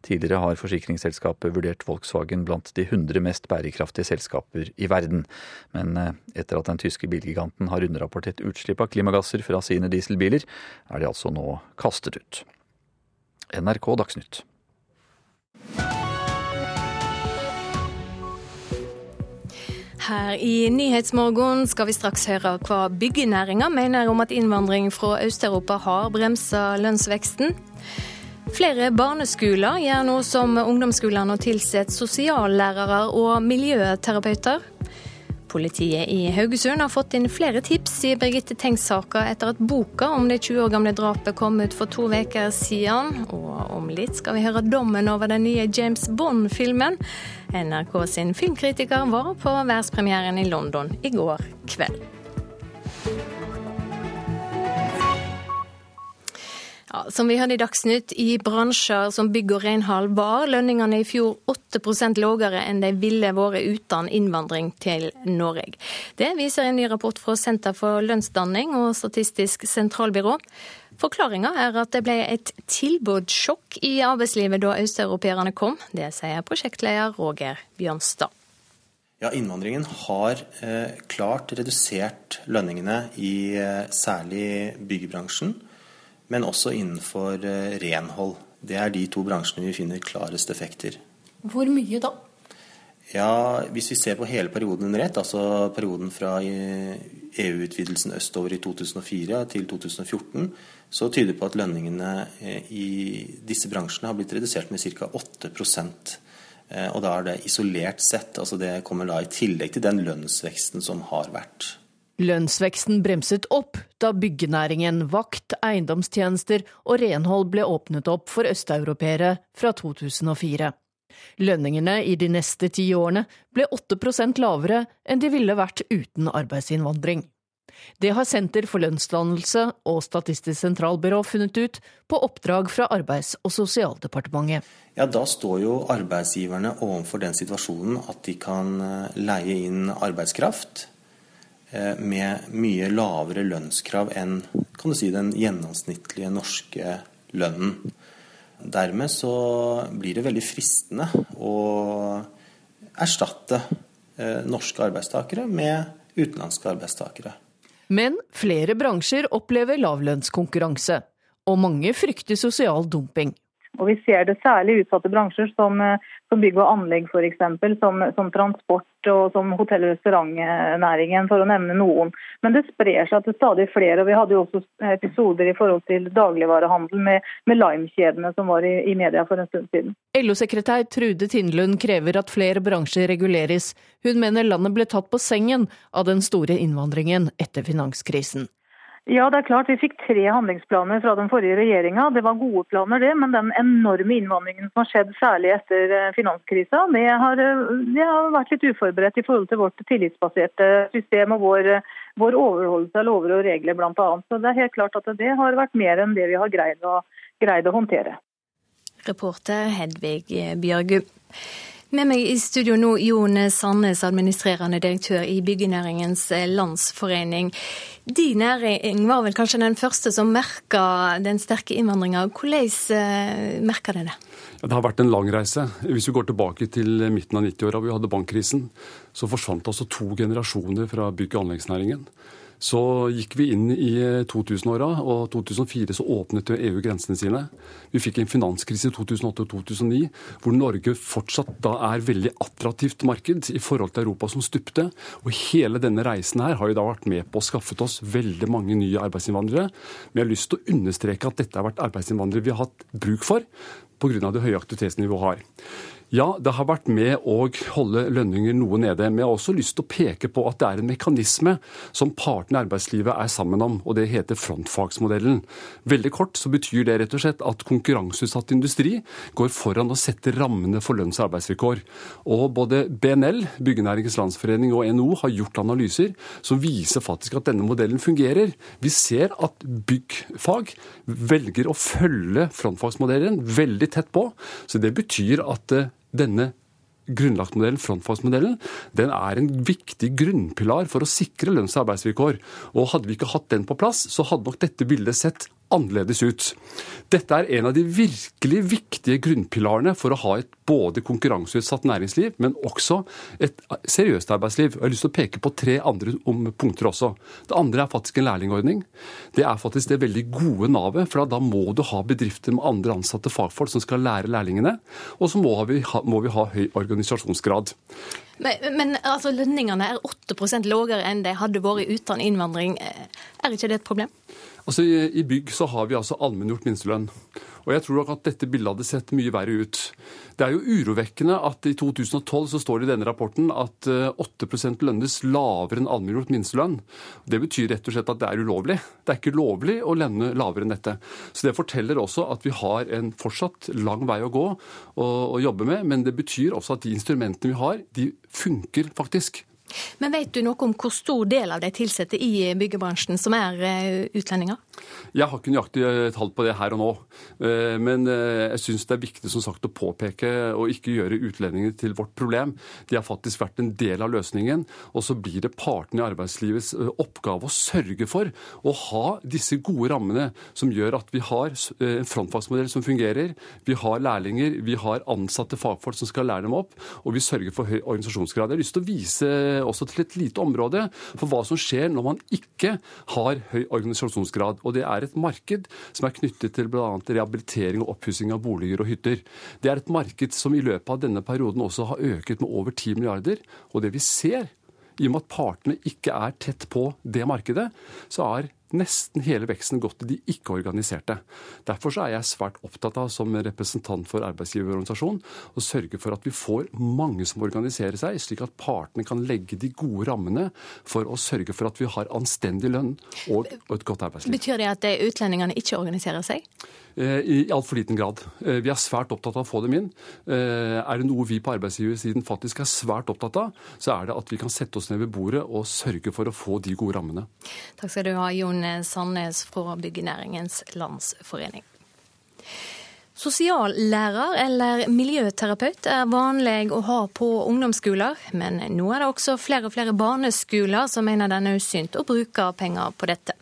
Tidligere har forsikringsselskapet vurdert Volkswagen blant de 100 mest bærekraftige selskaper i verden. Men eh, etter at den tyske bilgiganten har underrapportert utslipp av klimagasser fra sine dieselbiler, er de altså nå kastet ut. NRK Dagsnytt. Her i Nyhetsmorgen skal vi straks høre hva byggenæringa mener om at innvandring fra Øst-Europa har bremsa lønnsveksten. Flere barneskoler gjør nå som ungdomsskolene og tilsetter sosiallærere og miljøterapeuter. Politiet i Haugesund har fått inn flere tips i Birgitte Tengs-saka etter at boka om det 20 år gamle drapet kom ut for to uker siden. Og om litt skal vi høre dommen over den nye James Bond-filmen. NRK sin filmkritiker var på verdenspremieren i London i går kveld. Ja, som vi hørte i Dagsnytt, i bransjer som bygg og renhold var lønningene i fjor 8% lavere enn de ville vært uten innvandring til Norge. Det viser en ny rapport fra Senter for lønnsdanning og Statistisk sentralbyrå. Forklaringa er at det ble et tilbudssjokk i arbeidslivet da østeuropeerne kom. Det sier prosjektleder Roger Bjørnstad. Ja, Innvandringen har eh, klart redusert lønningene i eh, særlig byggebransjen, men også innenfor eh, renhold. Det er de to bransjene vi finner klarest effekter. Hvor mye da? Ja, Hvis vi ser på hele perioden under ett, altså perioden fra EU-utvidelsen østover i 2004 til 2014, så tyder det på at lønningene eh, i disse bransjene har blitt redusert med ca. 8 eh, Og da er det isolert sett. altså Det kommer da i tillegg til den lønnsveksten som har vært. Lønnsveksten bremset opp da byggenæringen, vakt, eiendomstjenester og renhold ble åpnet opp for østeuropeere fra 2004. Lønningene i de neste ti årene ble 8% lavere enn de ville vært uten arbeidsinnvandring. Det har Senter for lønnsdannelse og Statistisk sentralbyrå funnet ut på oppdrag fra Arbeids- og sosialdepartementet. Ja, Da står jo arbeidsgiverne overfor den situasjonen at de kan eh, leie inn arbeidskraft med mye lavere lønnskrav enn kan du si, den gjennomsnittlige norske lønnen. Dermed så blir det veldig fristende å erstatte eh, norske arbeidstakere med utenlandske arbeidstakere. Men flere bransjer opplever lavlønnskonkurranse, og mange frykter sosial dumping. Og Vi ser det særlig i utsatte bransjer som, eh, som bygg og anlegg f.eks., som, som transport og som hotell- og restaurantnæringen, for å nevne noen. Men det sprer seg til stadig flere. og Vi hadde jo også episoder i forhold til dagligvarehandel med, med Lime-kjedene som var i, i, media for en stund siden. LO-sekretær Trude Tindlund krever at flere bransjer reguleres. Hun mener landet ble tatt på sengen av den store innvandringen etter finanskrisen. Ja, det er klart. Vi fikk tre handlingsplaner fra den forrige regjeringa. Det var gode planer, det. Men den enorme innvandringen som har skjedd, særlig etter eh, finanskrisa, det har, eh, det har vært litt uforberedt i forhold til vårt tillitsbaserte system og vår, vår overholdelse av lover og regler bl.a. Så det er helt klart at det har vært mer enn det vi har greid å, greid å håndtere. Reporter Hedvig Bjørgu. Med meg i studio nå, Jon Sandnes, administrerende direktør i Byggenæringens Landsforening. Din næring var vel kanskje den første som merka den sterke innvandringa. Hvordan eh, merka den det? Det har vært en lang reise. Hvis vi går tilbake til midten av 90-åra, vi hadde bankkrisen, så forsvant altså to generasjoner fra bygg- og anleggsnæringen. Så gikk vi inn i 2000-åra, og 2004 så åpnet EU grensene sine. Vi fikk en finanskrise i 2008 og 2009, hvor Norge fortsatt da er veldig attraktivt marked i forhold til Europa som stupte. Og hele denne reisen her har jo da vært med på å skaffe oss veldig mange nye arbeidsinnvandrere. Men jeg har lyst til å understreke at dette har vært arbeidsinnvandrere vi har hatt bruk for pga. det høye aktivitetsnivået vi har. Ja, det har vært med å holde lønninger noe nede. Men jeg har også lyst til å peke på at det er en mekanisme som partene i arbeidslivet er sammen om, og det heter frontfagsmodellen. Veldig kort så betyr det rett og slett at konkurranseutsatt industri går foran og setter rammene for lønns- og arbeidsvilkår. Og både BNL, Byggenæringens Landsforening og NHO har gjort analyser som viser faktisk at denne modellen fungerer. Vi ser at byggfag velger å følge frontfagsmodellen veldig tett på. Så det betyr at eh, denne grunnlagtmodellen, frontfagsmodellen, den er en viktig grunnpilar for å sikre lønns- og arbeidsvilkår. Og hadde vi ikke hatt den på plass, så hadde nok dette bildet sett annerledes ut. Dette er en av de virkelig viktige grunnpilarene for å ha et både konkurranseutsatt næringsliv, men også et seriøst arbeidsliv. Jeg har lyst til å peke på tre andre punkter også. Det andre er faktisk en lærlingordning. Det er faktisk det veldig gode navet, for da må du ha bedrifter med andre ansatte fagfolk som skal lære lærlingene. Og så må vi ha, må vi ha høy organisasjonsgrad. Men, men altså, lønningene er 8 lavere enn de hadde vært uten innvandring. Er ikke det et problem? Altså, I bygg så har vi altså allmenngjort minstelønn. Og jeg tror nok at dette bildet hadde sett mye verre ut. Det er jo urovekkende at i 2012 så står det i denne rapporten at 8 eh, lønnes lavere enn allmenngjort minstelønn. Det betyr rett og slett at det er ulovlig. Det er ikke lovlig å lønne lavere enn dette. Så det forteller også at vi har en fortsatt lang vei å gå og, og jobbe med, men det betyr også at de instrumentene vi har, de funker faktisk Men vet du noe om hvor stor del av de ansatte i byggebransjen som er eh, utlendinger? Jeg har ikke nøyaktig tall på det her og nå. Eh, men eh, jeg syns det er viktig som sagt å påpeke og ikke gjøre utlendinger til vårt problem. De har faktisk vært en del av løsningen. Og så blir det partene i arbeidslivets oppgave å sørge for å ha disse gode rammene som gjør at vi har en frontfagsmodell som fungerer. Vi har lærlinger, vi har ansatte fagfolk som skal lære dem opp, og vi sørger for høy organisasjonsgrad. Jeg har lyst til å vise også til et lite område for hva som skjer når man ikke har høy organisasjonsgrad. Og det er et marked som er knyttet til bl.a. rehabilitering og oppussing av boliger og hytter. Det er et marked som i løpet av denne perioden også har øket med over 10 milliarder. Og det vi ser, i og med at partene ikke er tett på det markedet, så er nesten hele veksten gått til de ikke-organiserte. Derfor er jeg svært opptatt av, som representant for arbeidsgiverorganisasjonen, å sørge for at vi får mange som organiserer seg, slik at partene kan legge de gode rammene for å sørge for at vi har anstendig lønn og et godt arbeidsliv. Betyr det at utlendingene ikke organiserer seg? Eh, I altfor liten grad. Eh, vi er svært opptatt av å få dem inn. Eh, er det noe vi på arbeidsgiversiden faktisk er svært opptatt av, så er det at vi kan sette oss ned ved bordet og sørge for å få de gode rammene. Takk skal du ha, Jon Sandnes fra Byggenæringens Landsforening. Sosiallærer eller miljøterapeut er vanlig å ha på ungdomsskoler, men nå er det også flere og flere barneskoler som mener det er nødsynt å bruke penger på dette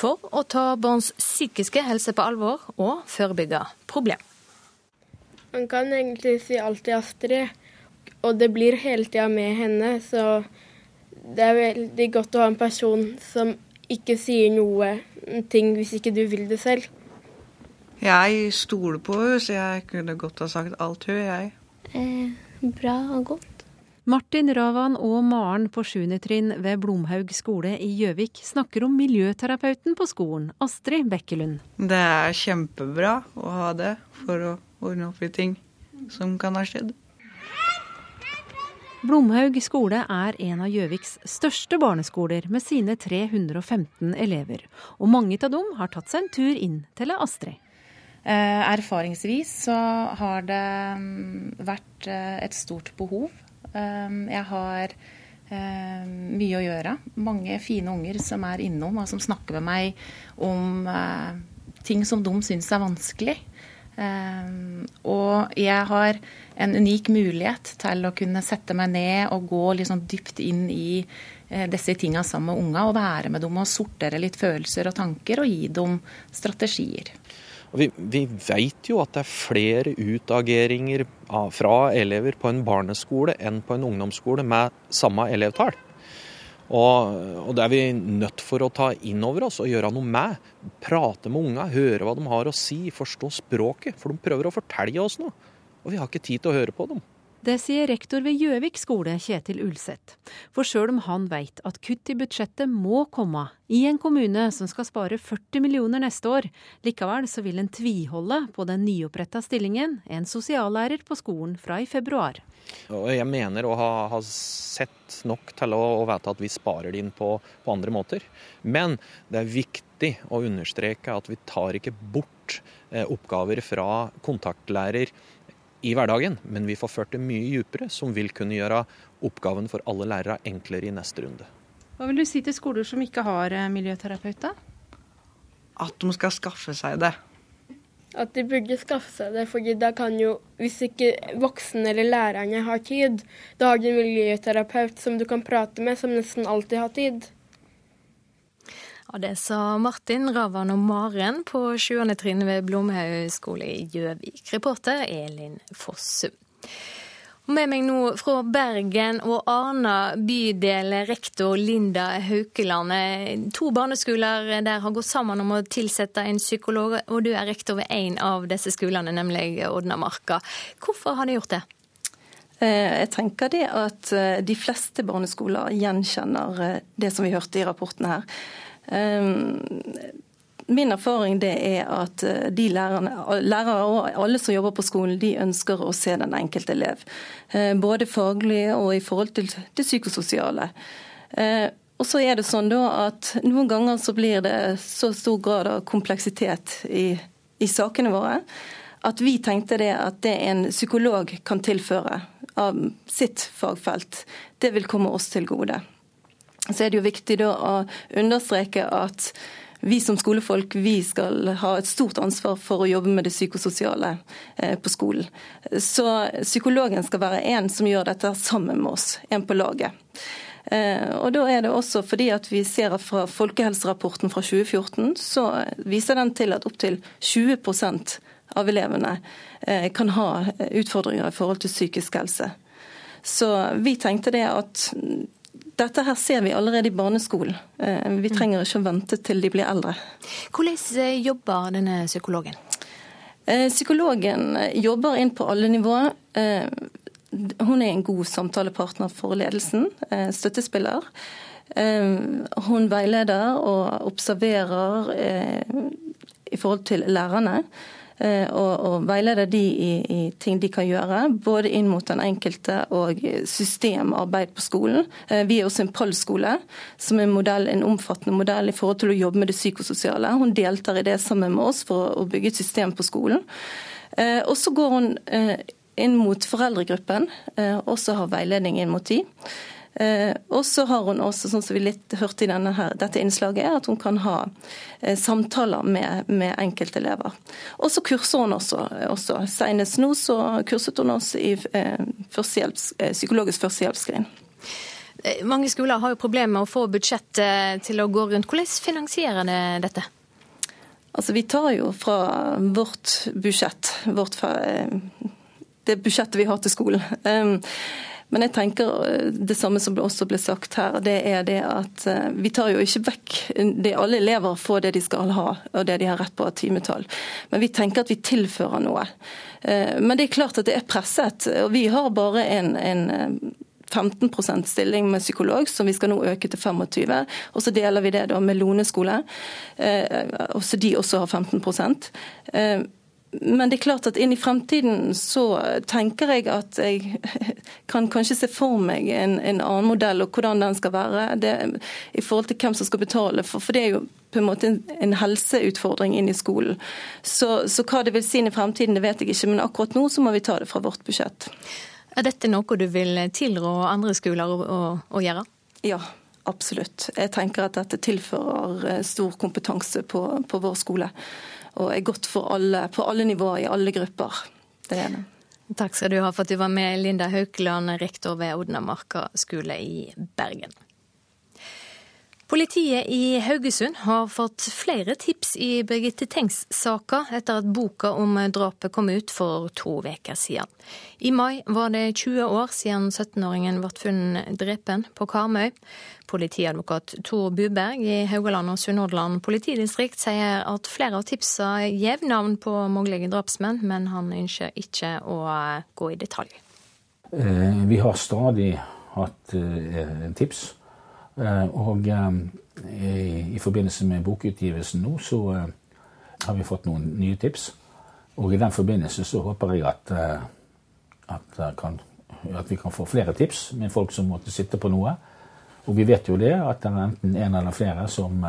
for å ta barns psykiske helse på alvor og forebygge problem. Man kan egentlig si alt til Astrid, og det blir hele tida med henne. Så det er veldig godt å ha en person som ikke sier noe ting hvis ikke du vil det selv. Jeg stoler på henne, så jeg kunne godt ha sagt alt hun, jeg. Eh, bra og godt. Martin Ravan og Maren på 7. trinn ved Blomhaug skole i Gjøvik snakker om miljøterapeuten på skolen, Astrid Bekkelund. Det er kjempebra å ha det for å ordne opp i ting som kan ha skjedd. Blomhaug skole er en av Gjøviks største barneskoler med sine 315 elever. Og mange av dem har tatt seg en tur inn til Astrid. Eh, erfaringsvis så har det mm, vært eh, et stort behov Ehm, jeg har mye å gjøre. Mange fine unger som er innom og som snakker med meg om eh, ting som de syns er vanskelig. Og jeg har en unik mulighet til å kunne sette meg ned og gå liksom dypt inn i eh, disse tinga sammen med unga og være med dem og sortere litt følelser og tanker og gi dem strategier. Vi, vi vet jo at det er flere utageringer fra elever på en barneskole enn på en ungdomsskole med samme elevtall. Og, og, det er vi nødt for å ta inn over oss og gjøre noe med. Prate med unga, høre hva de har å si, forstå språket. For de prøver å fortelle oss noe, og vi har ikke tid til å høre på dem. Det sier rektor ved Gjøvik skole, Kjetil Ulseth. For sjøl om han veit at kutt i budsjettet må komme i en kommune som skal spare 40 millioner neste år, likevel så vil en tviholde på den nyoppretta stillingen, en sosiallærer på skolen fra i februar. Jeg mener å ha, ha sett nok til å, å vite at vi sparer det inn på, på andre måter. Men det er viktig å understreke at vi tar ikke bort eh, oppgaver fra kontaktlærer i hverdagen, men vi får ført det mye dypere, som vil kunne gjøre oppgaven for alle lærere enklere i neste runde. Hva vil du si til skoler som ikke har eh, miljøterapeut, da? At de skal skaffe seg det. At de burde skaffe seg det, fordi da kan jo, hvis ikke voksne eller lærerne har tid, da har du en miljøterapeut som du kan prate med, som nesten alltid har tid. Ja, Det sa Martin Ravan og Maren på 7. trinn ved Blomhaug skole i Gjøvik. Reporter Elin Fossum. Med meg nå fra Bergen og Arna bydel, rektor Linda Haukeland. To barneskoler der har gått sammen om å tilsette en psykolog, og du er rektor ved én av disse skolene, nemlig Odnamarka. Hvorfor har de gjort det? Eh, jeg tenker det at eh, de fleste barneskoler gjenkjenner eh, det som vi hørte i rapporten her. Ehm, min erfaring det er at eh, de lærerne, lærere og alle som jobber på skolen, de ønsker å se den enkelte elev. Eh, både faglig og i forhold til det psykososiale. Eh, og så er det sånn da at Noen ganger så blir det så stor grad av kompleksitet i, i sakene våre at vi tenkte det at det en psykolog kan tilføre av sitt fagfelt, det vil komme oss til gode. Så er det jo viktig da å understreke at vi som skolefolk vi skal ha et stort ansvar for å jobbe med det psykososiale eh, på skolen. Så psykologen skal være en som gjør dette sammen med oss, en på laget. Eh, og da er det også fordi at vi ser fra Folkehelserapporten fra 2014 så viser den til at opptil 20 av elevene eh, kan ha utfordringer i forhold til psykisk helse. Så vi tenkte det at dette her ser vi allerede i barneskolen. Eh, vi mm. trenger ikke å vente til de blir eldre. Hvordan eh, jobber denne psykologen? Eh, psykologen jobber inn på alle nivåer. Hun er en god samtalepartner for ledelsen, støttespiller. Hun veileder og observerer i forhold til lærerne. Eh, og, og veileder de i, i, ting de kan gjøre, både inn mot den enkelte og systemarbeid på skolen. Eh, vi er også en POL-skole, som er en, modell, en omfattende modell i forhold til å jobbe med det psykososiale. Hun deltar i det sammen med oss for å bygge et system på skolen. Eh, og så går hun inn mot foreldregruppen, også har veiledning inn mot de. Eh, og så har hun også, sånn som vi litt hørte i denne her, dette innslaget, at hun kan ha eh, samtaler med, med enkeltelever. Og så kurser hun også. også. Senest nå så kurset hun oss i eh, førstehjelps, psykologisk førstehjelpsskrin. Mange skoler har jo problemer med å få budsjettet til å gå rundt. Hvordan finansierer det dette? Altså, Vi tar jo fra vårt budsjett, vårt, det budsjettet vi har til skolen. Men jeg tenker eh, det samme som også ble sagt her, det er det at eh, vi tar jo ikke vekk det Alle elever får det de skal ha, og det de har rett på av timetall. Men vi tenker at vi tilfører noe. Eh, men det er klart at det er presset. Og vi har bare en, en 15% stilling med psykolog, som vi skal nå øke til 25 Og så deler vi det da med Lone skole, også de også har 15 men det er klart at inn i fremtiden så tenker jeg at jeg [LAUGHS] kan kanskje se for meg en, en annen modell og hvordan den skal være. Det, I forhold til hvem som skal betale. For, for det er jo på en måte en, en helseutfordring inn i skolen. Så, så, hva det vil si inn i fremtiden, det vet jeg ikke. Men akkurat nå så må vi ta det fra vårt budsjett. Er dette noe du vil tilrå andre skoler å, å, gjøre? Ja, absolutt. Jeg tenker at dette tilfører eh, stor kompetanse på, på vår skole og er godt for alle på alle nivåer, i alle grupper. Det er det. Takk skal du ha for at du var med, Linda Haukeland, rektor ved Odnamarka skole i Bergen. Politiet i Haugesund har fått flere tips i Birgitte Tengs-saka etter at boka om drapet kom ut for to uker siden. I mai var det 20 år siden 17-åringen ble funnet drepen på Karmøy. Politiadvokat Tor Buberg i Haugaland og Sunnhordland politidistrikt sier at flere av tipsa gjev navn på mulige drapsmenn, men han ønsker ikke å gå i detalj. Eh, vi har stadig hatt eh, tips Eh, og i forbindelse med bokutgivelsen nå, så har vi fått noen nye tips. Og i den forbindelse så håper jeg at, at, kan, at vi kan få flere tips med folk som måtte sitte på noe. Og vi vet jo det, at det er enten en eller flere som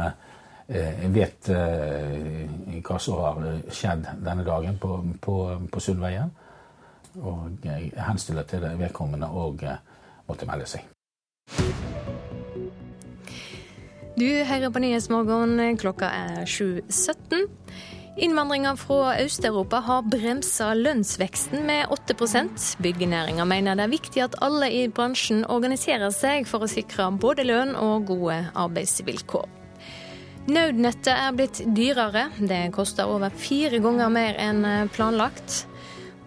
vet hva som har skjedd denne dagen på, på, på Sundveien. Og jeg henstiller til det vedkommende å måtte melde seg. Du hører på Nyhetsmorgen, klokka er 7.17. Innvandringa fra Øst-Europa har bremsa lønnsveksten med 8% Byggenæringa mener det er viktig at alle i bransjen organiserer seg for å sikre både lønn og gode arbeidsvilkår. Nødnettet er blitt dyrere. Det koster over fire ganger mer enn planlagt.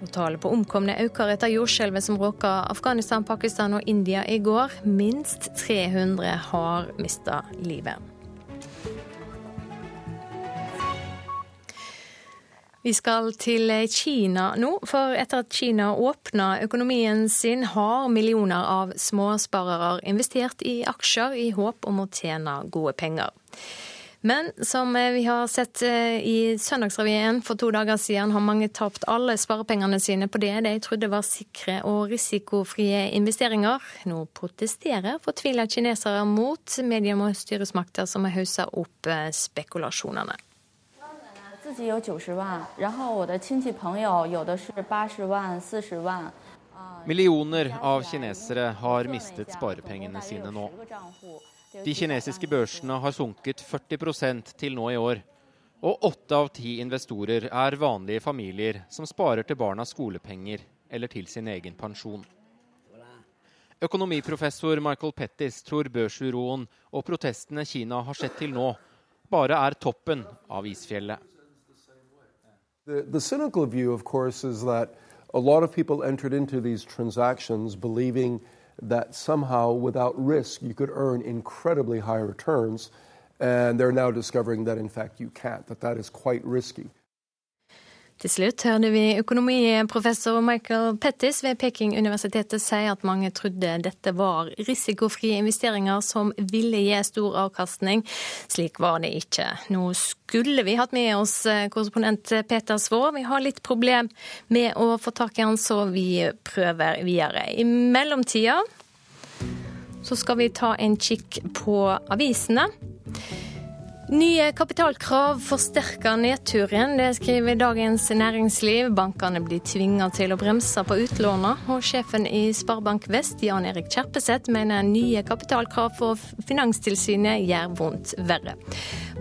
Og Tallet på omkomne øker etter jordskjelvet som råka Afghanistan, Pakistan og India i går. Minst 300 har mista livet. Vi skal til Kina nå, for etter at Kina åpna økonomien sin, har millioner av småsparere investert i aksjer i håp om å tjene gode penger. Men som vi har sett eh, i Søndagsrevyen for to dager siden, har mange tapt alle sparepengene sine på det de trodde var sikre og risikofrie investeringer. Nå protesterer fortvila kinesere mot medier og styresmakter som har haussa opp eh, spekulasjonene. 自己有九十万，然后我的亲戚朋友有的是八十万、四十万。 Millioner av kinesere har mistet sparepengene sine nå. De kinesiske børsene har sunket 40 til nå i år. Og åtte av ti investorer er vanlige familier som sparer til barnas skolepenger eller til sin egen pensjon. Økonomiprofessor Michael Pettis tror børsuroen og protestene Kina har sett til nå, bare er toppen av isfjellet. The, the cynical view, of course, is that a lot of people entered into these transactions believing that somehow, without risk, you could earn incredibly high returns. And they're now discovering that, in fact, you can't, that that is quite risky. Til slutt hørte vi økonomiprofessor Michael Pettis ved Peking-universitetet si at mange trodde dette var risikofrie investeringer som ville gi stor avkastning. Slik var det ikke. Nå skulle vi hatt med oss korrespondent Peter Svaa. Vi har litt problem med å få tak i han, så vi prøver videre. I mellomtida så skal vi ta en kikk på avisene. Nye kapitalkrav forsterker nedturen, det skriver Dagens Næringsliv. Bankene blir tvinga til å bremse på utlåna, og sjefen i Sparebank Vest, Jan Erik Kjerpeseth, mener nye kapitalkrav for Finanstilsynet gjør vondt verre.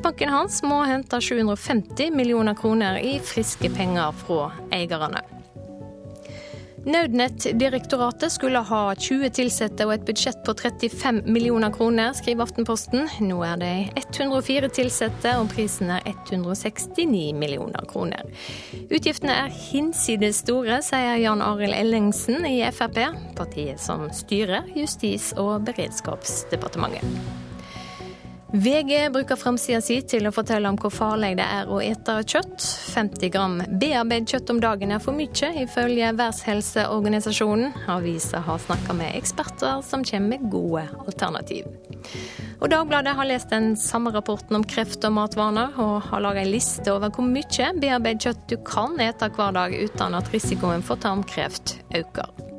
Banken hans må hente 750 millioner kroner i friske penger fra eierne. Nødnettdirektoratet skulle ha 20 ansatte og et budsjett på 35 millioner kroner, skriver Aftenposten. Nå er det 104 ansatte, og prisen er 169 millioner kroner. Utgiftene er hinsides store, sier Jan Arild Ellingsen i Frp, partiet som styrer Justis- og beredskapsdepartementet. VG bruker framsida si til å fortelle om hvor farlig det er å ete kjøtt. 50 gram bearbeidet kjøtt om dagen er for mye, ifølge Verdenshelseorganisasjonen. Avisa har snakka med eksperter som kommer med gode alternativ. Og Dagbladet har lest den samme rapporten om kreft og matvaner, og har laga ei liste over hvor mye bearbeidet kjøtt du kan ete hver dag uten at risikoen for tarmkreft øker.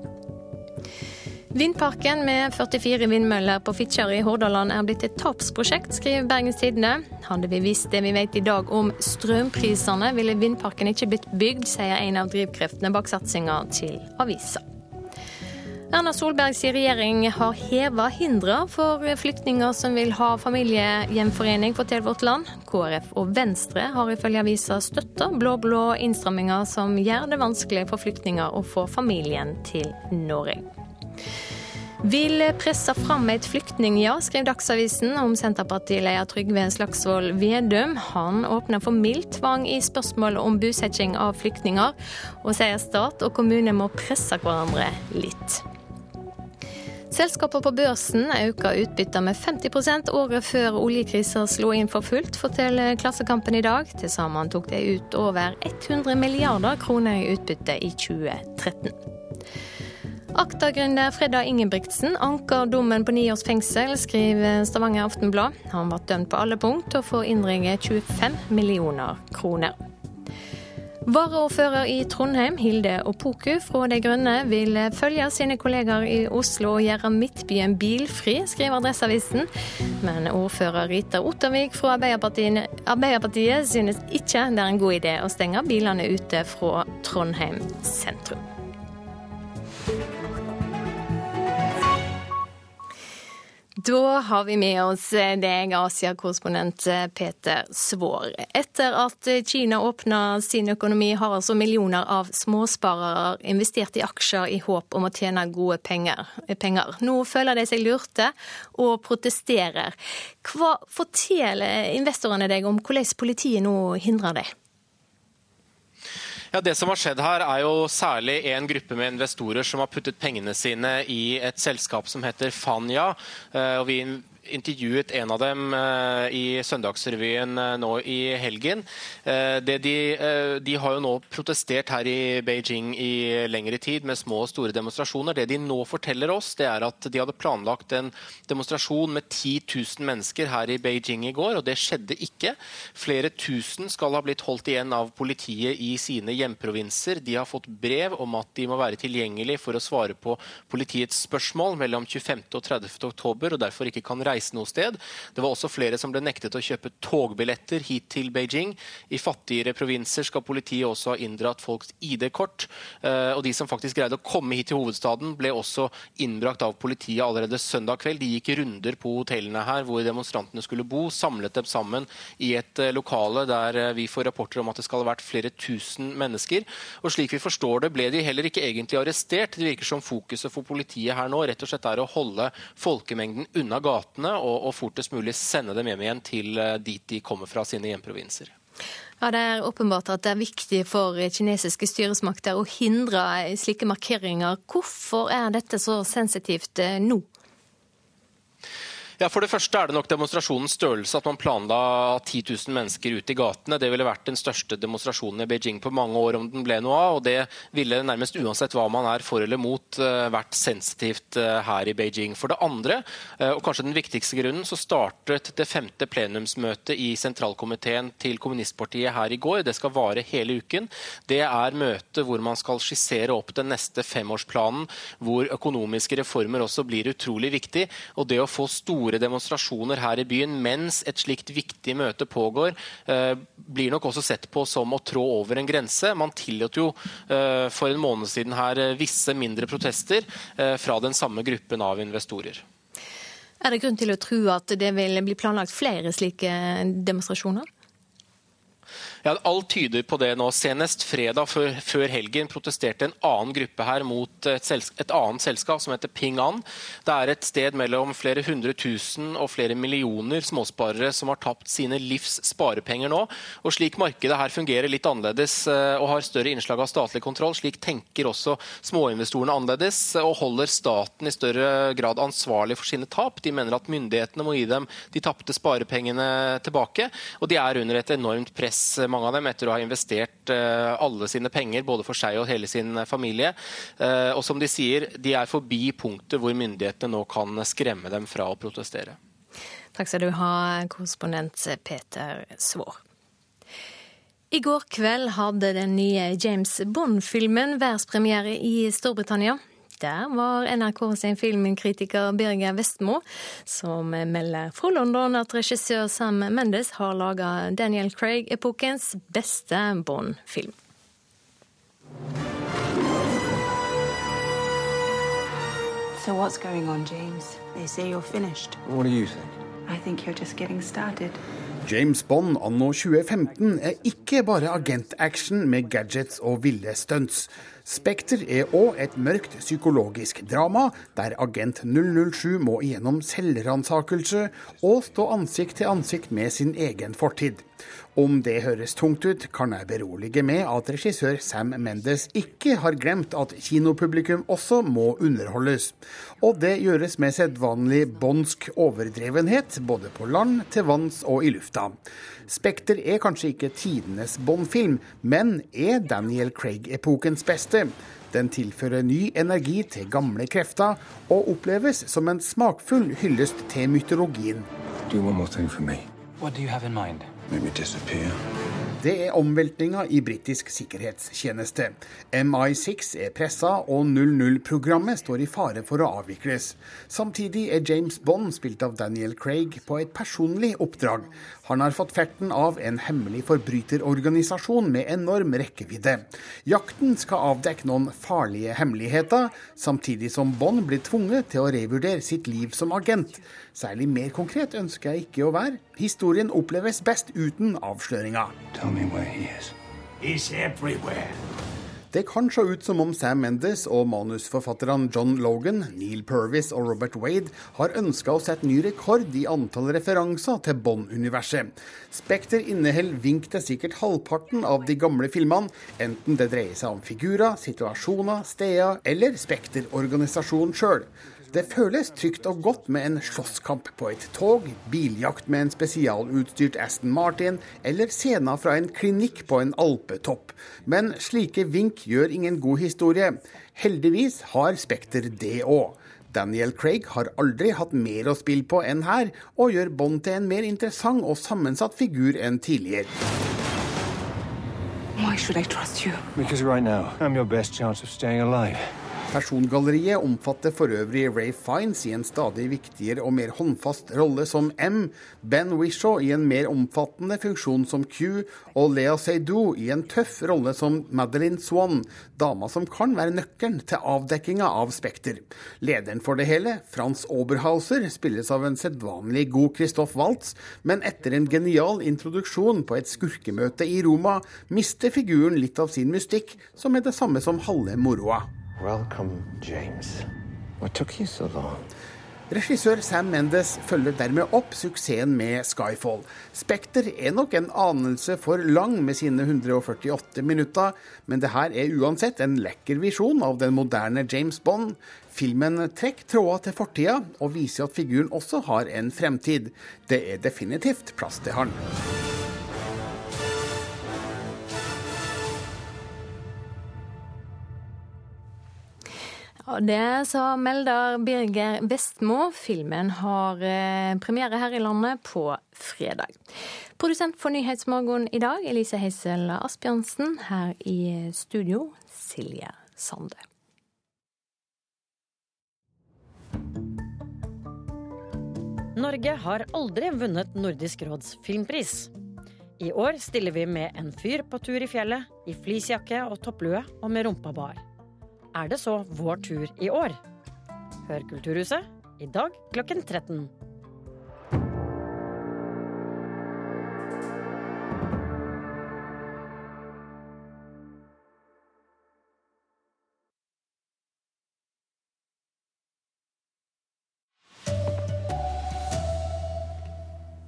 Vindparken med 44 vindmøller på Fitjar i Hordaland er blitt et tapsprosjekt, skriver Bergens Tidende. Hadde vi visst det vi vet i dag om strømprisene, ville vindparken ikke blitt bygd, sier en av drivkreftene bak satsinga til avisa. Erna Solbergs regjering har heva hindre for flyktninger som vil ha familiegjenforening, forteller Vårt Land. KrF og Venstre har ifølge avisa støtta blå-blå innstramminger som gjør det vanskelig for flyktninger å få familien til Norge. Vil presse fram et flyktningja, skrev Dagsavisen om Senterpartileder Trygve Slagsvold Vedum. Han åpner for mild tvang i spørsmålet om bosetting av flyktninger, og sier stat og kommune må presse hverandre litt. Selskapene på børsen øker utbyttet med 50% året før oljekrisen slo inn for fullt, forteller Klassekampen i dag. Til sammen tok de ut over 100 milliarder kroner i utbytte i 2013. Akta-gründer Fredda Ingebrigtsen anker dommen på ni års fengsel, skriver Stavanger Aftenblad. Han ble dømt på alle punkt og får innringe 25 millioner kroner. Varaordfører i Trondheim, Hilde Opoku fra De Grønne, vil følge sine kollegaer i Oslo og gjøre Midtbyen bilfri, skriver Adresseavisen. Men ordfører Rita Ottervik fra Arbeiderpartiet, Arbeiderpartiet synes ikke det er en god idé å stenge bilene ute fra Trondheim sentrum. Da har vi med oss deg, Asia-korrespondent Peter Svår. Etter at Kina åpna sin økonomi, har altså millioner av småsparere investert i aksjer i håp om å tjene gode penger. penger. Nå føler de seg lurte og protesterer. Hva forteller investorene deg om hvordan politiet nå hindrer det? Ja, Det som har skjedd her, er jo særlig en gruppe med investorer som har puttet pengene sine i et selskap som heter Fanya. og vi intervjuet en av dem i Søndagsrevyen nå i helgen. De, de, har jo nå protestert her i Beijing i lengre tid med små og store demonstrasjoner. Det de nå forteller oss, det er at de hadde planlagt en demonstrasjon med 10 000 mennesker her i Beijing i går, og det skjedde ikke. Flere tusen skal ha blitt holdt igjen av politiet i sine hjemprovinser. De har fått brev om at de må være tilgjengelig for å svare på politiets spørsmål mellom 25. og 30. oktober, og derfor ikke kan reise reise noe sted. Det var også flere som ble nektet å kjøpe togbilletter hit til Beijing. I fattigere provinser skal politiet også ha inndratt folks ID-kort. Og de som faktisk greide å komme hit til hovedstaden, ble også innbrakt av politiet allerede søndag kveld. De gikk runder på hotellene her hvor demonstrantene skulle bo, samlet dem sammen i et lokale der vi får rapporter om at det skal ha vært flere tusen mennesker. Og slik vi forstår det, ble de heller ikke egentlig arrestert. Det virker som fokuset for politiet her nå rett og slett er å holde folkemengden unna gatene og, og fortest mulig sende dem hjem igjen til eh, dit de kommer fra sine hjemprovinser. Ja, Det er åpenbart at det er viktig for kinesiske styresmakter å hindre slike markeringer. Hvorfor er dette så sensitivt eh, nå? Ja, For det første er det nok demonstrasjonens størrelse at man planla 10 000 mennesker ut i gatene. Det ville vært den største demonstrasjonen i Beijing på mange år om den ble noe av. og Det ville nærmest uansett hva man er for eller mot, eh, vært sensitivt eh, her i Beijing. For det andre, eh, og kanskje den viktigste grunnen, så startet det femte plenumsmøtet i sentralkomiteen til kommunistpartiet her i går. Det skal vare hele uken. Det er møtet hvor man skal skissere opp den neste femårsplanen, hvor økonomiske reformer også blir utrolig viktig. og det å få store store demonstrasjoner her i byen mens et slikt viktig møte pågår, eh, blir nok også sett på som å trå over en grense. Man tillot jo eh, for en måned siden her eh, visse mindre protester fra den samme gruppen av investorer. Er det grunn til å tro at det vil bli planlagt flere slike demonstrasjoner? Ja, Alt tyder på det nå. Senest fredag før, før helgen protesterte en annen gruppe her mot et, et, annet selskap som heter Ping An. Det er et sted mellom flere hundre tusen og flere millioner småsparere som har tapt sine livs sparepenger nå. Og Slik markedet her fungerer litt annerledes eh, og har større innslag av statlig kontroll, slik tenker også småinvestorene annerledes og holder staten i større grad ansvarlig for sine tap. De mener at myndighetene må gi dem de tapte sparepengene tilbake, og de er under et enormt press mange av dem, etter å ha investert eh, alle sine penger, både for seg og hele sin familie. Eh, og som de sier, de er forbi punktet hvor myndighetene nå kan skremme dem fra å protestere. Takk skal du ha, korrespondent Peter Svår. I går kveld hadde den nye James Bond-filmen verdenspremiere i Storbritannia. Der var NRK sin filmkritiker Birger Vestmo, som melder fra London at regissør Sam Mendes har laga Daniel Craig-epokens beste Bond-film. So what's going on, James? They say you're finished. What do you think? I think you're just getting started. James Bond anno 2015 er ikke bare agentaction med gadgets og ville stunts. Spekter er òg et mørkt psykologisk drama, der agent 007 må igjennom selvransakelse og stå ansikt til ansikt med sin egen fortid. Om det høres tungt ut, kan jeg berolige med at regissør Sam Mendes ikke har glemt at kinopublikum også må underholdes. Og det gjøres med sedvanlig båndsk overdrevenhet, både på land, til vanns og i lufta. Spekter er kanskje ikke tidenes Bond-film, men er Daniel Craig-epokens beste. Den tilfører ny energi til gamle krefter, og oppleves som en smakfull hyllest til mytologien. Do one more thing for me. What do you have in mind? Maybe disappear. Det er omveltninga i britisk sikkerhetstjeneste. MI6 er pressa, og 00-programmet står i fare for å avvikles. Samtidig er James Bond, spilt av Daniel Craig, på et personlig oppdrag. Han har fått ferten av en hemmelig forbryterorganisasjon med enorm rekkevidde. Jakten skal avdekke noen farlige hemmeligheter, samtidig som Bond blir tvunget til å revurdere sitt liv som agent. Særlig mer konkret ønsker jeg ikke å være. Historien oppleves best uten avsløringer. Det kan se ut som om Sam Mendes og manusforfatterne John Logan, Neil Purvis og Robert Wade har ønska å sette ny rekord i antall referanser til Bond-universet. Spekter inneholder vink til sikkert halvparten av de gamle filmene, enten det dreier seg om figurer, situasjoner, steder eller Spekter-organisasjonen sjøl. Det føles trygt og godt med en slåsskamp på et tog, biljakt med en spesialutstyrt Aston Martin eller scener fra en klinikk på en alpetopp. Men slike vink gjør ingen god historie. Heldigvis har Spekter det òg. Daniel Craig har aldri hatt mer å spille på enn her, og gjør Bond til en mer interessant og sammensatt figur enn tidligere. Why should I trust you? Because right now, I'm your best chance of staying alive. Persongalleriet omfatter for øvrig Ray Fiends i en stadig viktigere og mer håndfast rolle som M, Ben Wishaw i en mer omfattende funksjon som Q, og Lea Seydoux i en tøff rolle som Madeline Swan, dama som kan være nøkkelen til avdekkinga av Spekter. Lederen for det hele, Frans Oberhauser, spilles av en sedvanlig god Christoph Waltz, men etter en genial introduksjon på et skurkemøte i Roma, mister figuren litt av sin mystikk, som er det samme som halve moroa. Welcome, James. What took you so long? Regissør Sam Mendes følger dermed opp suksessen med Skyfall. Spekter er nok en anelse for lang med sine 148 minutter, men det her er uansett en lekker visjon av den moderne James Bond. Filmen trekker tråder til fortida, og viser at figuren også har en fremtid. Det er definitivt plass til han. Det sa melder Birger Vestmo. Filmen har eh, premiere her i landet på fredag. Produsent for Nyhetsmorgen i dag, Elise Heisel Asbjørnsen. Her i studio, Silje Sande. Norge har aldri vunnet Nordisk råds filmpris. I år stiller vi med en fyr på tur i fjellet, i fleecejakke og topplue og med rumpa bar. Er det så vår tur i år? Hør Kulturhuset i dag klokken 13.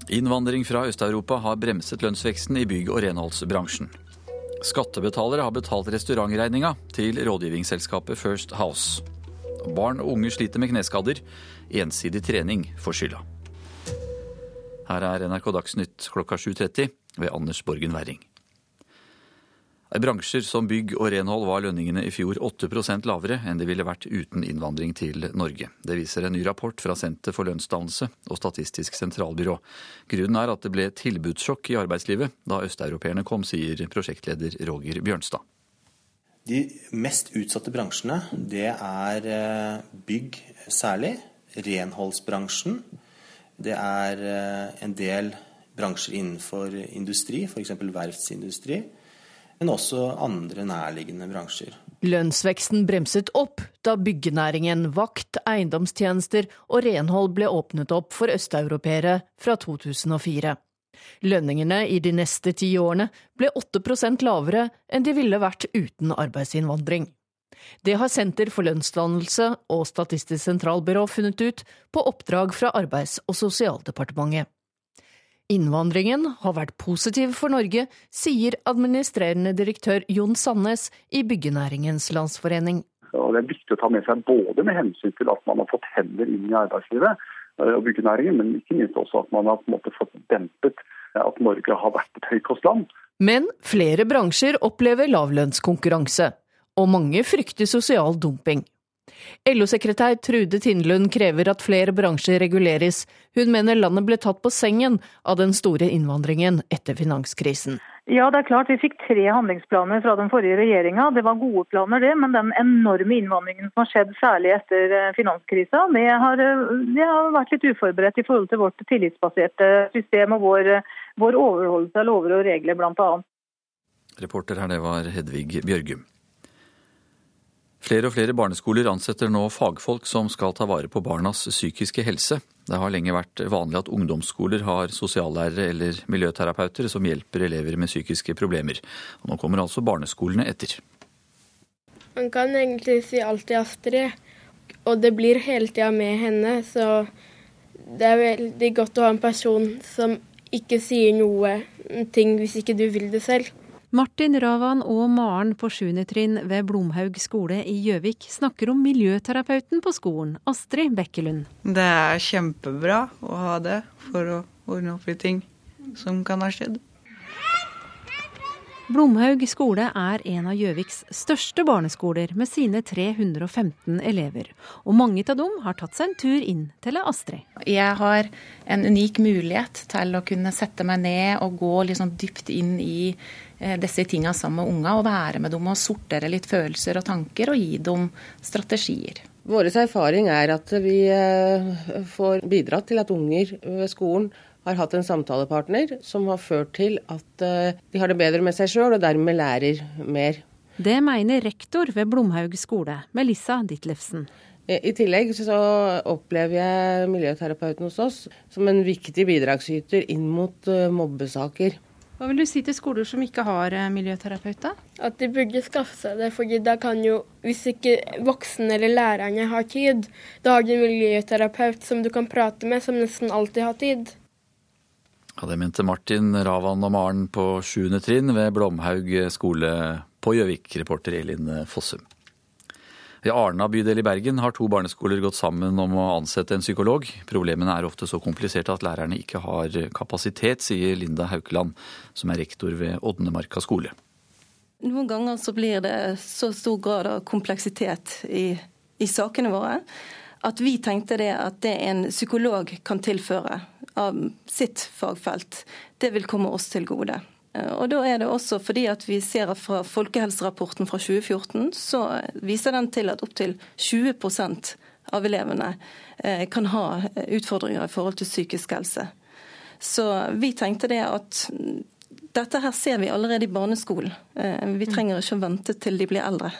Innvandring fra Øst-Europa har bremset lønnsveksten i bygg- og renholdsbransjen. Skattebetalere har betalt restaurantregninga til rådgivningsselskapet First House. Barn og unge sliter med kneskader. Ensidig trening får skylda. Her er NRK Dagsnytt klokka 7.30 ved Anders Borgen Werring. I bransjer som bygg og renhold var lønningene i fjor 8% lavere enn de ville vært uten innvandring til Norge. Det viser en ny rapport fra Senter for lønnsdannelse og Statistisk sentralbyrå. Grunnen er at det ble tilbudssjokk i arbeidslivet da østeuropeerne kom, sier prosjektleder Roger Bjørnstad. De mest utsatte bransjene, det er eh, bygg særlig, renholdsbransjen. Det er eh, en del bransjer innenfor industri, f.eks. verftsindustri men også andre nærliggende bransjer. Lønnsveksten bremset opp da byggenæringen, vakt, eiendomstjenester og renhold ble åpnet opp for østeuropeere fra 2004. Lønningene i de neste ti årene ble 8% lavere enn de ville vært uten arbeidsinnvandring. Det har Senter for lønnsdannelse og Statistisk sentralbyrå funnet ut på oppdrag fra Arbeids- og sosialdepartementet. Innvandringen har vært positiv for Norge, sier administrerende direktør Jon Sandnes i Byggenæringens Landsforening. Og det er viktig å ta med seg både med hensyn til at man har fått hender inn i arbeidslivet eh, og byggenæringen, men ikke minst også at man har på en måte fått dempet at Norge har vært et høykostland. Men flere bransjer opplever lavlønnskonkurranse, og mange frykter sosial dumping. LO-sekretær Trude Tindlund krever at flere bransjer reguleres. Hun mener landet ble tatt på sengen av den store innvandringen etter finanskrisen. Ja, det er klart. Vi fikk tre handlingsplaner fra den forrige regjeringa. Det var gode planer, det. Men den enorme innvandringen som har skjedd, særlig etter eh, finanskrisa, det har, eh, det har vært litt uforberedt i forhold til vårt tillitsbaserte system og vår, vår overholdelse av lover og regler, bl.a. Reporter her, det var Hedvig Bjørgum. Flere og flere barneskoler ansetter nå fagfolk som skal ta vare på barnas psykiske helse. Det har lenge vært vanlig at ungdomsskoler har sosiallærere eller miljøterapeuter som hjelper elever med psykiske problemer. Og nå kommer altså barneskolene etter. Man kan egentlig si alt til Astrid, og det blir hele tida med henne. Så det er veldig godt å ha en person som ikke sier noe ting hvis ikke du vil det selv. Martin Ravan og Maren på 7. trinn ved Blomhaug skole i Gjøvik snakker om miljøterapeuten på skolen, Astrid Bekkelund. Det er kjempebra å ha det for å ordne opp i ting som kan ha skjedd. Blomhaug skole er en av Gjøviks største barneskoler med sine 315 elever. Og mange av dem har tatt seg en tur inn til Astrid. Jeg har en unik mulighet til å kunne sette meg ned og gå liksom dypt inn i disse tinga sammen med unger, og være med dem og sortere litt følelser og tanker og gi dem strategier. Vår erfaring er at vi eh, får bidratt til at unger ved skolen har hatt en samtalepartner som har ført til at eh, de har det bedre med seg sjøl, og dermed lærer mer. Det mener rektor ved Blomhaug skole, Melissa Ditlevsen. I tillegg så opplever jeg miljøterapeuten hos oss som en viktig bidragsyter inn mot eh, mobbesaker. Hva vil du si til skoler som ikke har eh, miljøterapeut, da? At de burde skaffe seg det, fordi da kan jo, hvis ikke voksne eller lærerne har tid, da har du en miljøterapeut som du kan prate med, som nesten alltid har tid. Ja, Det mente Martin Ravan og Maren på 7. trinn ved Blomhaug skole på Gjøvik, reporter Elin Fossum. I Arna bydel i Bergen har to barneskoler gått sammen om å ansette en psykolog. Problemene er ofte så kompliserte at lærerne ikke har kapasitet, sier Linda Haukeland, som er rektor ved Odnemarka skole. Noen ganger så blir det så stor grad av kompleksitet i, i sakene våre at vi tenkte det at det en psykolog kan tilføre av sitt fagfelt, det vil komme oss til gode. Eh, og da er det også fordi at vi ser fra Folkehelserapporten fra 2014, så viser den til at opptil 20% av elevene eh, kan ha utfordringer i forhold til psykisk helse. Så vi tenkte det at dette her ser vi allerede i barneskolen. Eh, vi trenger ikke å vente til de blir eldre.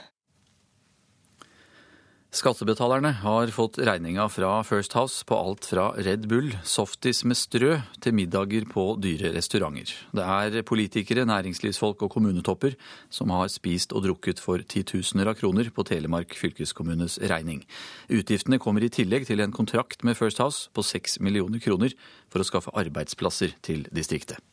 Skattebetalerne har fått regninga fra First House på alt fra Red Bull, softis med strø, til middager på dyre restauranter. Det er politikere, næringslivsfolk og kommunetopper som har spist og drukket for titusener av kroner på Telemark fylkeskommunes regning. Utgiftene kommer i tillegg til en kontrakt med First House på seks millioner kroner for å skaffe arbeidsplasser til distriktet.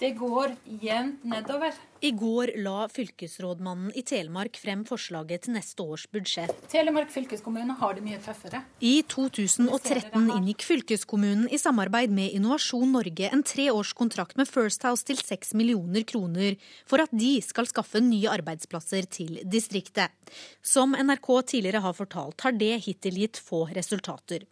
Det går jevnt nedover. I går la fylkesrådmannen i Telemark frem forslaget til neste års budsjett. Telemark fylkeskommune har det mye tøffere. I 2013 inngikk fylkeskommunen i samarbeid med Innovasjon Norge en treårskontrakt med First House til 6 millioner kroner for at de skal skaffe nye arbeidsplasser til distriktet. Som NRK tidligere har fortalt, har det hittil gitt få resultater.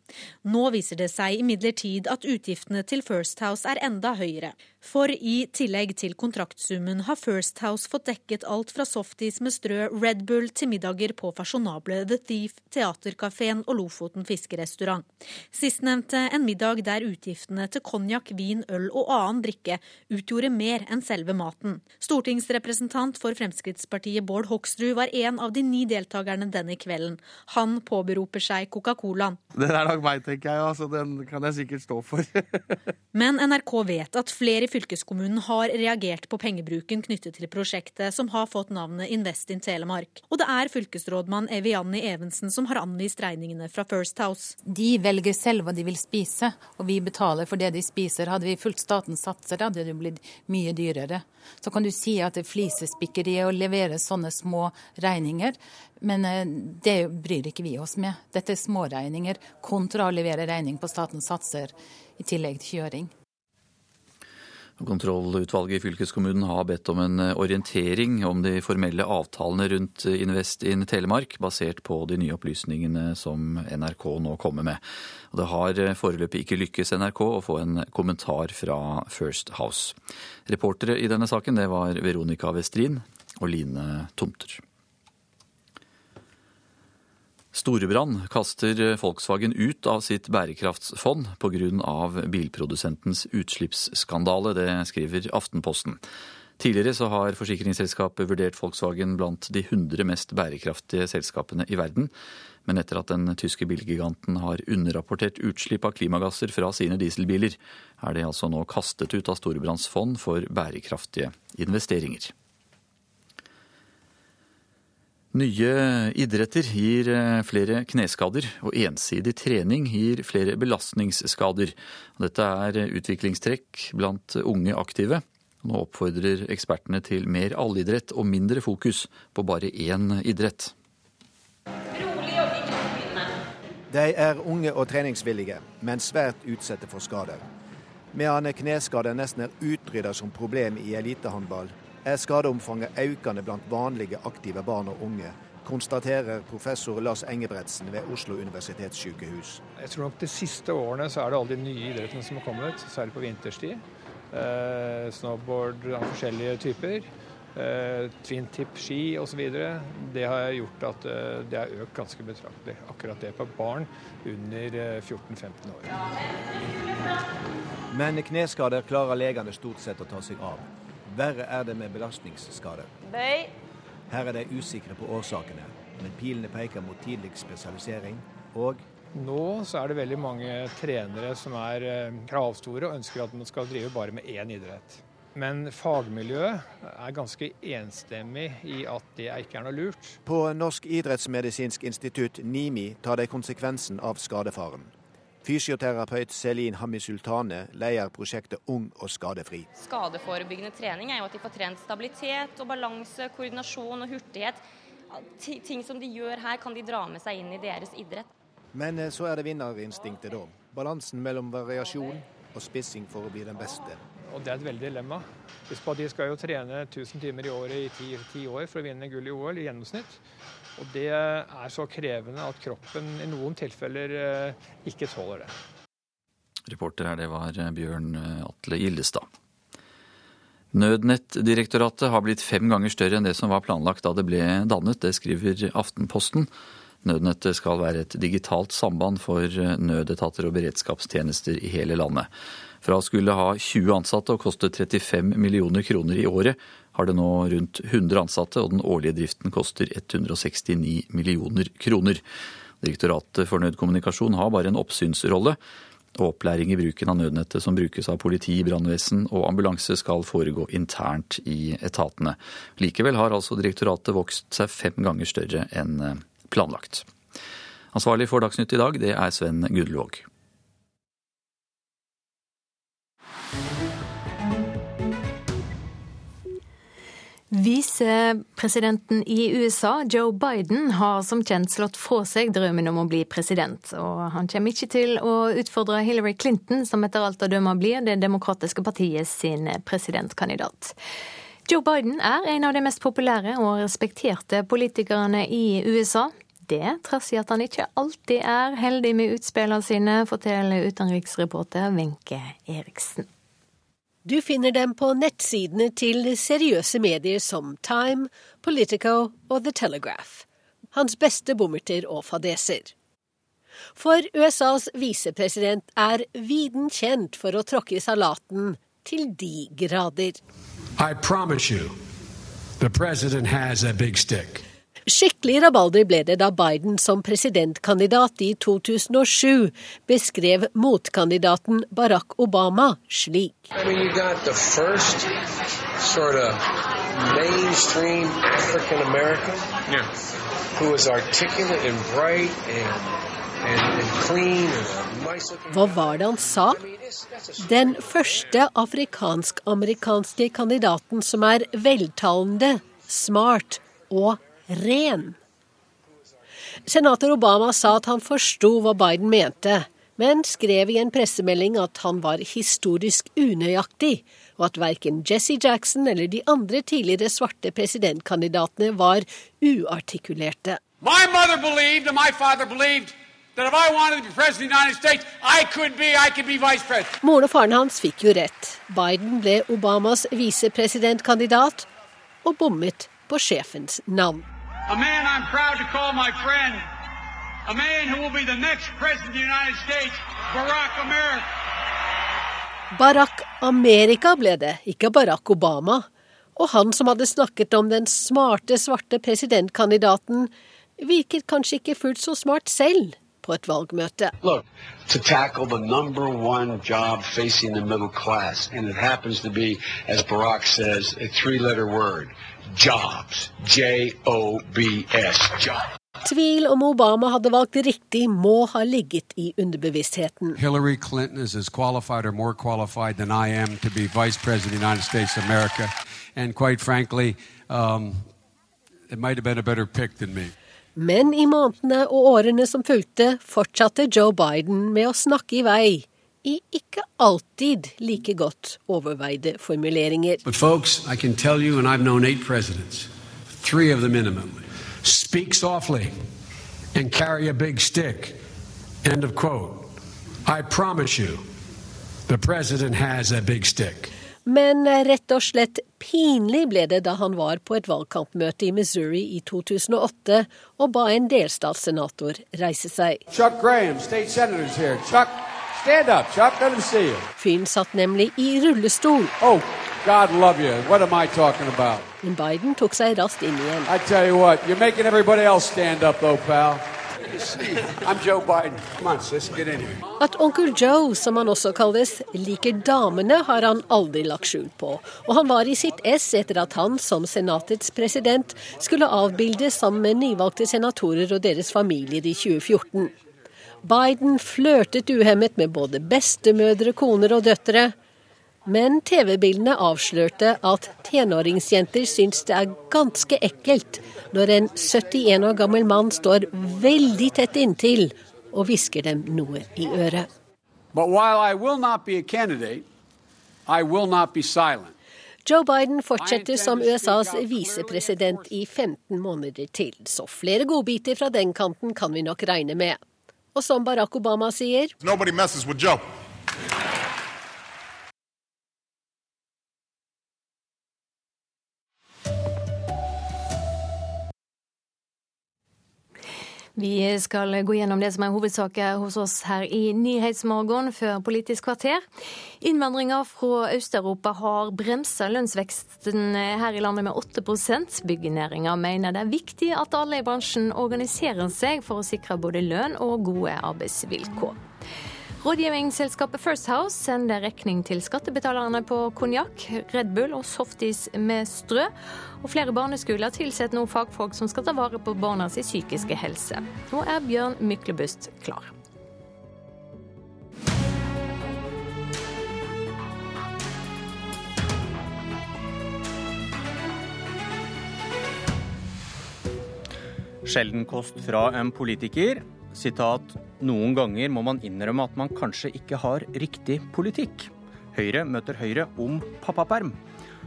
Nå viser det seg imidlertid at utgiftene til First House er enda høyere. For i tillegg til kontraktsummen har First House fått dekket alt fra softis med strø, Red Bull til middager på fasjonable The Thief, Teaterkafeen og Lofoten fiskerestaurant. Sistnevnte en middag der utgiftene til konjakk, vin, øl og annen drikke utgjorde mer enn selve maten. Stortingsrepresentant for Fremskrittspartiet Bård Hoksrud var en av de ni deltakerne denne kvelden. Han påberoper seg Coca-Colaen. Den er nok meg, tenker jeg. Altså, den kan jeg sikkert stå for. [LAUGHS] Men NRK vet at flere i fylkeskommunen har reagert på pengebruken knyttet til prosjektet, som har fått navnet Invest in Telemark. Og det er fylkesrådmann Evianni Evensen som har anvist regningene fra First House. De velger selv hva de vil spise, og vi betaler for det de spiser. Hadde vi fulgt statens satser, hadde det blitt mye dyrere. Så kan du si at det er flisespikkeri å levere sånne små regninger, men eh, det bryr ikke vi oss med. Dette er småregninger kontra å levere regning på statens satser i tillegg til kjøring. Kontrollutvalget i fylkeskommunen har bedt om en orientering om de formelle avtalene rundt Invest in Telemark, basert på de nye opplysningene som NRK nå kommer med. Det har foreløpig ikke lykkes NRK å få en kommentar fra First House. Reportere i denne saken det var Veronica Westrin og Line Tomter. Storebrand kaster Volkswagen ut av sitt bærekraftsfond pga. bilprodusentens utslippsskandale. Det skriver Aftenposten. Tidligere så har forsikringsselskapet vurdert Volkswagen blant de 100 mest bærekraftige selskapene i verden. Men etter at den tyske bilgiganten har underrapportert utslipp av klimagasser fra sine dieselbiler, er det altså nå kastet ut av Storebrands fond for bærekraftige investeringer. Nye idretter gir flere kneskader, og ensidig trening gir flere belastningsskader. Dette er utviklingstrekk blant unge aktive. Nå oppfordrer ekspertene til mer allidrett og mindre fokus på bare én idrett. De er unge og treningsvillige, men svært utsatte for skader. Medan kneskader nesten er utrydda som problem i elitehåndball, er skadeomfanget økende blant vanlige aktive barn og unge, konstaterer professor Lars Engebretsen ved Oslo universitetssykehus. Jeg tror nok De siste årene så er det alle de nye idrettene som har kommet, særlig på vinterstid. Eh, snowboard av forskjellige typer. Eh, twin tip ski osv. Det har gjort at eh, det har økt ganske betraktelig. Akkurat det på barn under 14-15 år. Men kneskader klarer legene stort sett å ta seg av. Verre er det med belastningsskader. Bøy. Her er de usikre på årsakene, men pilene peker mot tidlig spesialisering og nå så er det veldig mange trenere som er kravstore og ønsker at man skal drive bare med én idrett. Men fagmiljøet er ganske enstemmig i at det ikke er noe lurt. På Norsk idrettsmedisinsk institutt, NIMI, tar de konsekvensen av skadefaren. Fysioterapeut Selin Hammi Sultane leier prosjektet Ung og skadefri. Skadeforebyggende trening er jo at de får trent stabilitet og balanse, koordinasjon og hurtighet. Ting som de gjør her, kan de dra med seg inn i deres idrett. Men eh, så er det vinnerinstinktet, da. Balansen mellom variasjon og spissing for å bli den beste. Og det er et veldig dilemma. Husk på at De skal jo trene 1000 timer i året i ti, ti år for å vinne gull i OL i gjennomsnitt. Og det er så krevende at kroppen i noen tilfeller eh, ikke tåler det. Reporter her, det var eh, Bjørn eh, Atle Gildestad. Nødnettdirektoratet har blitt fem ganger større enn det som var planlagt da det ble dannet. Det skriver Aftenposten. Nødnettet skal være et digitalt samband for nødetater og beredskapstjenester i hele landet. Fra å skulle ha 20 ansatte og koste 35 millioner kroner i året, har det nå rundt 100 ansatte, og den årlige driften koster 169 millioner kroner. Direktoratet for nødkommunikasjon har bare en oppsynsrolle. Og opplæring i bruken av nødnettet som brukes av politi, brannvesen og ambulanse skal foregå internt i etatene. Likevel har altså direktoratet vokst seg fem ganger større enn planlagt. Ansvarlig for Dagsnytt i dag, det er Sven Gudlvåg. Visepresidenten i USA, Joe Biden, har som kjent slått fra seg drømmen om å bli president. Og han kommer ikke til å utfordre Hillary Clinton, som etter alt å dømme blir Det demokratiske partiet sin presidentkandidat. Joe Biden er en av de mest populære og respekterte politikerne i USA. Det trass i at han ikke alltid er heldig med utspillene sine, forteller utenriksreporter Wenche Eriksen. Du finner dem på nettsidene til seriøse medier som Time, Politico og The Telegraph. Hans beste bommerter og fadeser. For USAs visepresident er viden kjent for å tråkke i salaten til de grader. I promise you, the president has a big stick. Skikkelig rabalder ble det da Biden som presidentkandidat i 2007 beskrev motkandidaten Barack Obama slik. I mean, sort of mainstream African American yeah. who is articulate and bright and, and, and clean and nice looking. Hva var det han sa? Den første afrikansk-amerikanske kandidaten som er veltalende, smart og ren. Senator Obama sa at han forsto hva Biden mente, men skrev i en pressemelding at han var historisk unøyaktig, og at verken Jesse Jackson eller de andre tidligere svarte presidentkandidatene var uartikulerte. My mother believed, and my father believed, Moren og faren hans fikk jo rett. Biden ble Obamas visepresidentkandidat og bommet på sjefens navn. A man I'm proud to call my friend. A man who will be the next president of the United States, Barack America. Barack Amerika ble det, ikke Barack Obama. Og han som hadde snakket om den smarte, svarte presidentkandidaten, virket kanskje ikke fullt så smart selv på et valgmøte. Look, to tackle the number one job facing the middle class, and it happens to be, as Barack says, a three-letter word. Jobs. J-O-B-S. Jobs. Tvil om Obama hadde valgt riktig, må ha ligget i underbevisstheten. Hillary Clinton is as qualified or more qualified than I am to be vice president of the United States of America. And quite frankly, um, it might have been a better pick than me. Men i månedene og årene som fulgte, fortsatte Joe Biden med å snakke i vei i ikke alltid like godt overveide formuleringer. But folks, I can tell you, and I've known eight presidents, three of the minimum, speak softly and carry a big stick. End of quote. I promise you, the president has a big stick. Men rett og slett pinlig ble det da han var på et valgkampmøte i Missouri i 2008 og ba en delstatssenator reise seg. Chuck Graham, state senator's here. Chuck, stand up. Chuck, let him see you. Fyren satt nemlig i rullestol. Oh, God love you. What am I talking about? Men Biden tok seg raskt inn igjen. I tell you what, you're making everybody else stand up though, pal. I'm Joe Biden. Come on, sis, get in here. At onkel Joe, som han også kalles, liker damene, har han aldri lagt skjul på. Og han var i sitt ess etter at han, som senatets president, skulle avbildes sammen med nyvalgte senatorer og deres familier i 2014. Biden flørtet uhemmet med både bestemødre, koner og døtre. Men TV-bildene avslørte at tenåringsjenter syns det er ganske ekkelt når en 71 år gammel mann står veldig tett inntil og hvisker dem noe i øret. Joe Biden fortsetter som USAs visepresident i 15 måneder til, så flere godbiter fra den kanten kan vi nok regne med. Og som Barack Obama sier Vi skal gå gjennom det som er hovedsaker hos oss her i Nyhetsmorgen før Politisk kvarter. Innvandringa fra Øst-Europa har bremsa lønnsveksten her i landet med 8% Byggenæringa mener det er viktig at alle i bransjen organiserer seg for å sikre både lønn og gode arbeidsvilkår. Rådgivningsselskapet First House sender regning til skattebetalerne på konjakk, Red Bull og softis med strø. Og flere barneskoler tilsetter nå fagfolk som skal ta vare på barnas psykiske helse. Nå er Bjørn Myklebust klar. Sjelden kost fra en politiker. Sitat noen ganger må man innrømme at man kanskje ikke har riktig politikk. Høyre møter Høyre om pappaperm.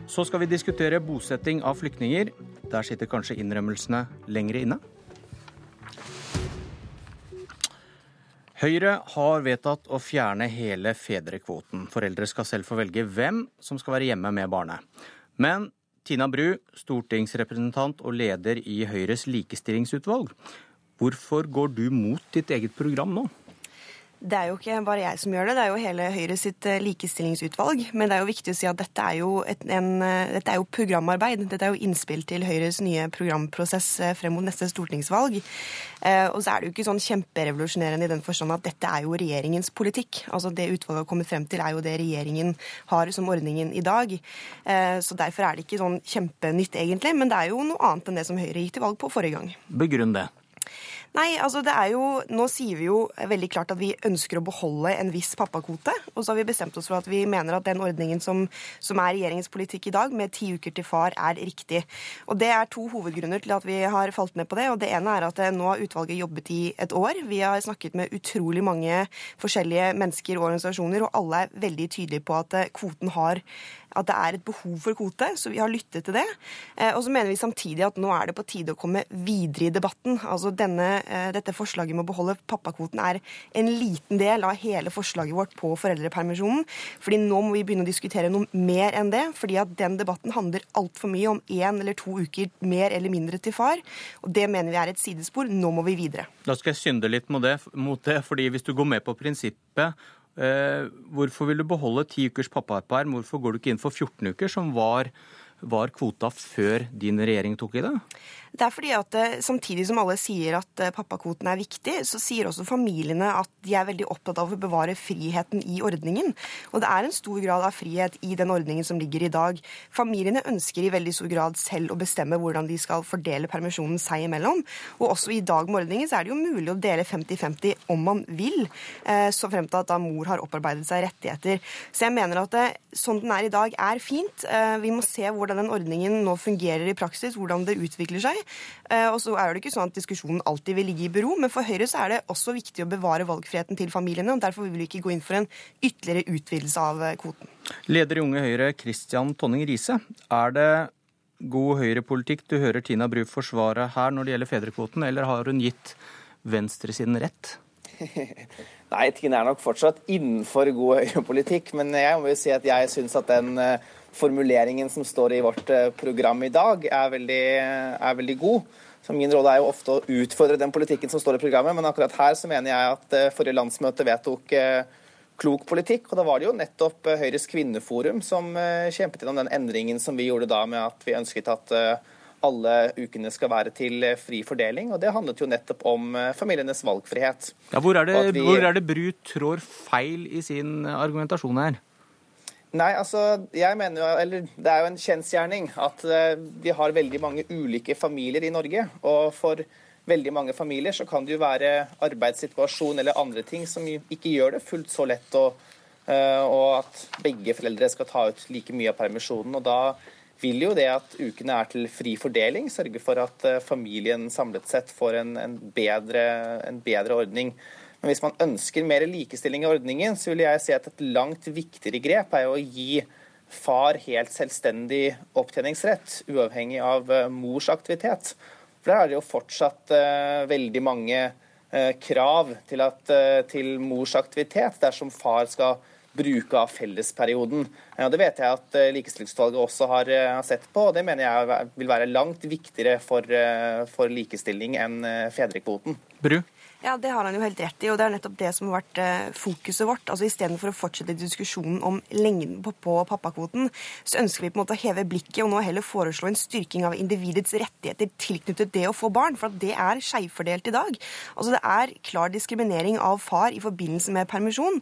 Så skal vi diskutere bosetting av flyktninger. Der sitter kanskje innrømmelsene lengre inne? Høyre har vedtatt å fjerne hele fedrekvoten. Foreldre skal selv få velge hvem som skal være hjemme med barnet. Men Tina Bru, stortingsrepresentant og leder i Høyres likestillingsutvalg, Hvorfor går du mot ditt eget program nå? Det er jo ikke bare jeg som gjør det, det er jo hele Høyre sitt eh, likestillingsutvalg. Men det er jo viktig å si at dette er jo, et, en, eh, dette er jo programarbeid. Dette er jo innspill til Høyres nye programprosess eh, frem mot neste stortingsvalg. Eh, og så er det jo ikke sånn kjemperevolusjonerende i den forstand at dette er jo regjeringens politikk. Altså Det utvalget har kommet frem til, er jo det regjeringen har som ordningen i dag. Eh, så derfor er det ikke sånn kjempenytt, egentlig. Men det er jo noe annet enn det som Høyre gikk til valg på forrige gang. Begrunn det. Nei, altså det er jo Nå sier vi jo veldig klart at vi ønsker å beholde en viss pappakvote. Og så har vi bestemt oss for at vi mener at den ordningen som, som er regjeringens politikk i dag, med ti uker til far, er riktig. Og det er to hovedgrunner til at vi har falt ned på det. Og det ene er at nå har utvalget jobbet i et år. Vi har snakket med utrolig mange forskjellige mennesker og organisasjoner, og alle er veldig tydelige på at kvoten har at det er et behov for kvote, så vi har lyttet til det. Eh, og så mener vi samtidig at nå er det på tide å komme videre i debatten. Altså denne, eh, Dette forslaget med å beholde pappakvoten er en liten del av hele forslaget vårt på foreldrepermisjonen. fordi nå må vi begynne å diskutere noe mer enn det. fordi at den debatten handler altfor mye om én eller to uker mer eller mindre til far. Og det mener vi er et sidespor. Nå må vi videre. Da skal jeg synde litt mot det, mot det fordi hvis du går med på prinsippet hvorfor vil du beholde ti ukers pappaperm? Hvorfor går du ikke inn for 14 uker, som var, var kvota før din regjering tok i det? Det er fordi at eh, Samtidig som alle sier at eh, pappakvoten er viktig, så sier også familiene at de er veldig opptatt av å bevare friheten i ordningen. Og det er en stor grad av frihet i den ordningen som ligger i dag. Familiene ønsker i veldig stor grad selv å bestemme hvordan de skal fordele permisjonen seg imellom. Og også i dag med ordningen så er det jo mulig å dele 50-50 om man vil, eh, så frem til at da mor har opparbeidet seg rettigheter. Så jeg mener at det, sånn den er i dag, er fint. Vi må se hvordan den ordningen nå fungerer i praksis, hvordan det utvikler seg. Eh, og så er det ikke sånn at diskusjonen alltid vil ligge i bero, men for Høyre så er det også viktig å bevare valgfriheten til familiene. og Derfor vil vi ikke gå inn for en ytterligere utvidelse av eh, kvoten. Leder i Unge Høyre, Christian Tonning Riise. Er det god høyrepolitikk du hører Tina Bru forsvare her når det gjelder fedrekvoten, eller har hun gitt venstresiden rett? [LAUGHS] Nei, Tina er nok fortsatt innenfor god høyrepolitikk, men jeg må jo si at jeg syns at den eh, formuleringen som står i vårt eh, program i dag, er veldig, er veldig god. Så Min rolle er jo ofte å utfordre den politikken som står i programmet, men akkurat her så mener jeg at eh, forrige landsmøte vedtok klok politikk. Og da var det jo nettopp Høyres kvinneforum som kjempet gjennom den endringen som vi gjorde da med at vi ønsket at alle ukene skal være til fri fordeling. Og det handlet jo nettopp om familienes valgfrihet. Ja, hvor, er det, vi... hvor er det Bru trår feil i sin argumentasjon her? Nei, altså, jeg mener jo, eller Det er jo en kjensgjerning at uh, vi har veldig mange ulike familier i Norge. Og for veldig mange familier så kan det jo være arbeidssituasjon eller andre ting som ikke gjør det fullt så lett, og, uh, og at begge foreldre skal ta ut like mye av permisjonen. og da vil jo det at ukene er til fri fordeling, sørge for at uh, familien samlet sett får en, en, bedre, en bedre ordning. Men hvis man ønsker mer likestilling i ordningen, så vil jeg si at et langt viktigere grep er å gi far helt selvstendig opptjeningsrett, uavhengig av uh, mors aktivitet. For der er det jo fortsatt uh, veldig mange uh, krav til, at, til, mors aktivitet dersom far skal bruke av fellesperioden. Det vet jeg at Likestillingsutvalget også har, sett på, og det mener jeg vil være langt viktigere for, for likestilling enn fedrekvoten. Bru? Ja, Det har han jo helt rett i, og det er nettopp det som har vært eh, fokuset vårt. Altså Istedenfor å fortsette diskusjonen om lengden på, pappakvoten, så ønsker vi på en måte å heve blikket og nå heller foreslå en styrking av individets rettigheter tilknyttet det å få barn, for at det er skjevfordelt i dag. Altså Det er klar diskriminering av far i forbindelse med permisjon.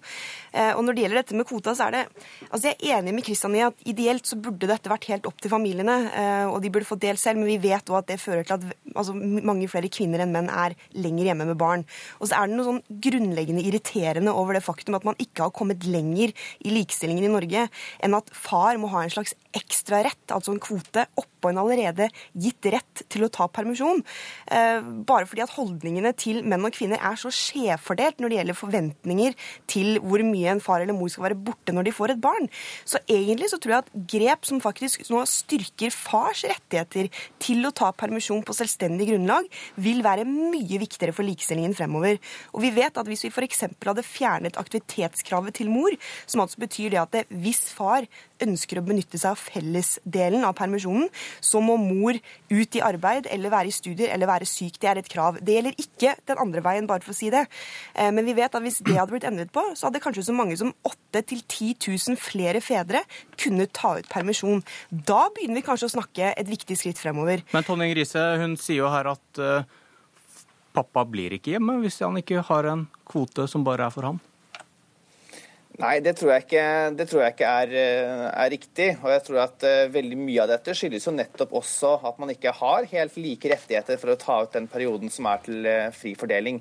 Eh, og når det gjelder dette med kvota, så er det Altså Jeg er enig med Kristian i at ideelt så burde dette vært helt opp til familiene, eh, og de burde fått del selv, men vi vet òg at det fører til at altså, mange flere kvinner enn menn er lenger hjemme med barn. Og så er det noe sånn grunnleggende irriterende over det faktum at man ikke har kommet lenger i likestillingen i Norge enn at far må ha en slags ekstra rett, altså en kvote, oppå en allerede gitt rett til å ta permisjon. Eh, bare fordi at holdningene til menn og kvinner er så skjevfordelt når det gjelder forventninger til hvor mye en far eller mor skal være borte når de får et barn. Så egentlig så tror jeg at grep som faktisk nå styrker fars rettigheter til å ta permisjon på selvstendig grunnlag, vil være mye viktigere for likestillingen fremover. Og vi vet at hvis vi f.eks. hadde fjernet aktivitetskravet til mor, som altså betyr det at det, hvis far ønsker å benytte seg av fellesdelen av permisjonen, så må mor ut i arbeid eller være i studier eller være syk. Det er et krav. Det gjelder ikke den andre veien, bare for å si det. Eh, men vi vet at hvis det hadde blitt endret på, så hadde kanskje så mange som 8 000-10 000 flere fedre kunnet ta ut permisjon. Da begynner vi kanskje å snakke et viktig skritt fremover. Men Tonning Grise, hun sier jo her at uh, pappa blir ikke hjemme hvis han ikke har en kvote som bare er for ham. Nei, det tror jeg ikke, tror jeg ikke er, eh, er, riktig. Og jeg tror at uh, veldig mye av dette skyldes jo nettopp også at man ikke har helt like rettigheter for å ta ut den perioden som er til uh, fri fordeling.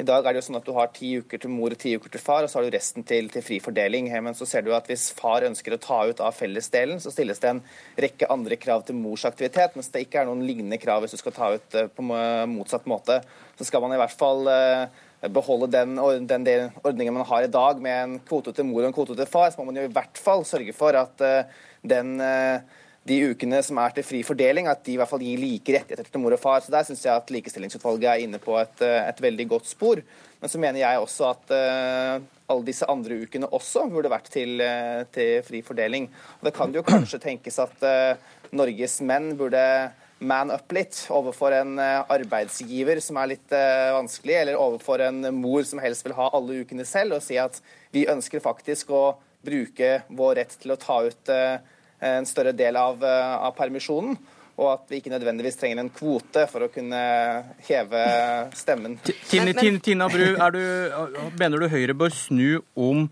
I dag er det jo sånn at du har ti uker til mor og ti uker til far, og så har du resten til, til fri fordeling. Men så ser du at hvis far ønsker å ta ut av fellesdelen, så stilles det en rekke andre krav til mors aktivitet, mens det ikke er noen lignende krav hvis du skal ta ut uh, på motsatt måte. Så skal man i hvert fall beholde den, den ordningen man har i dag med en kvote til mor og en kvote til far, så må man jo i hvert fall sørge for at eh, den, eh, de ukene som er til fri fordeling, at de i hvert fall gir like rettigheter til mor og far. Så Der syns jeg at Likestillingsutvalget er inne på et, eh, et, veldig godt spor. Men så mener jeg også at uh, alle disse andre ukene også burde vært til, uh, til fri fordeling. Og Det kan jo kanskje tenkes at uh, Norges menn burde man up litt overfor en arbeidsgiver som er litt vanskelig, eller overfor en mor som helst vil ha alle ukene selv, og si at vi ønsker faktisk å bruke vår rett til å ta ut en større del av, av permisjonen og at vi ikke nødvendigvis trenger en kvote for å kunne heve stemmen. Tina, Tina Bru, du, mener du Høyre bør snu om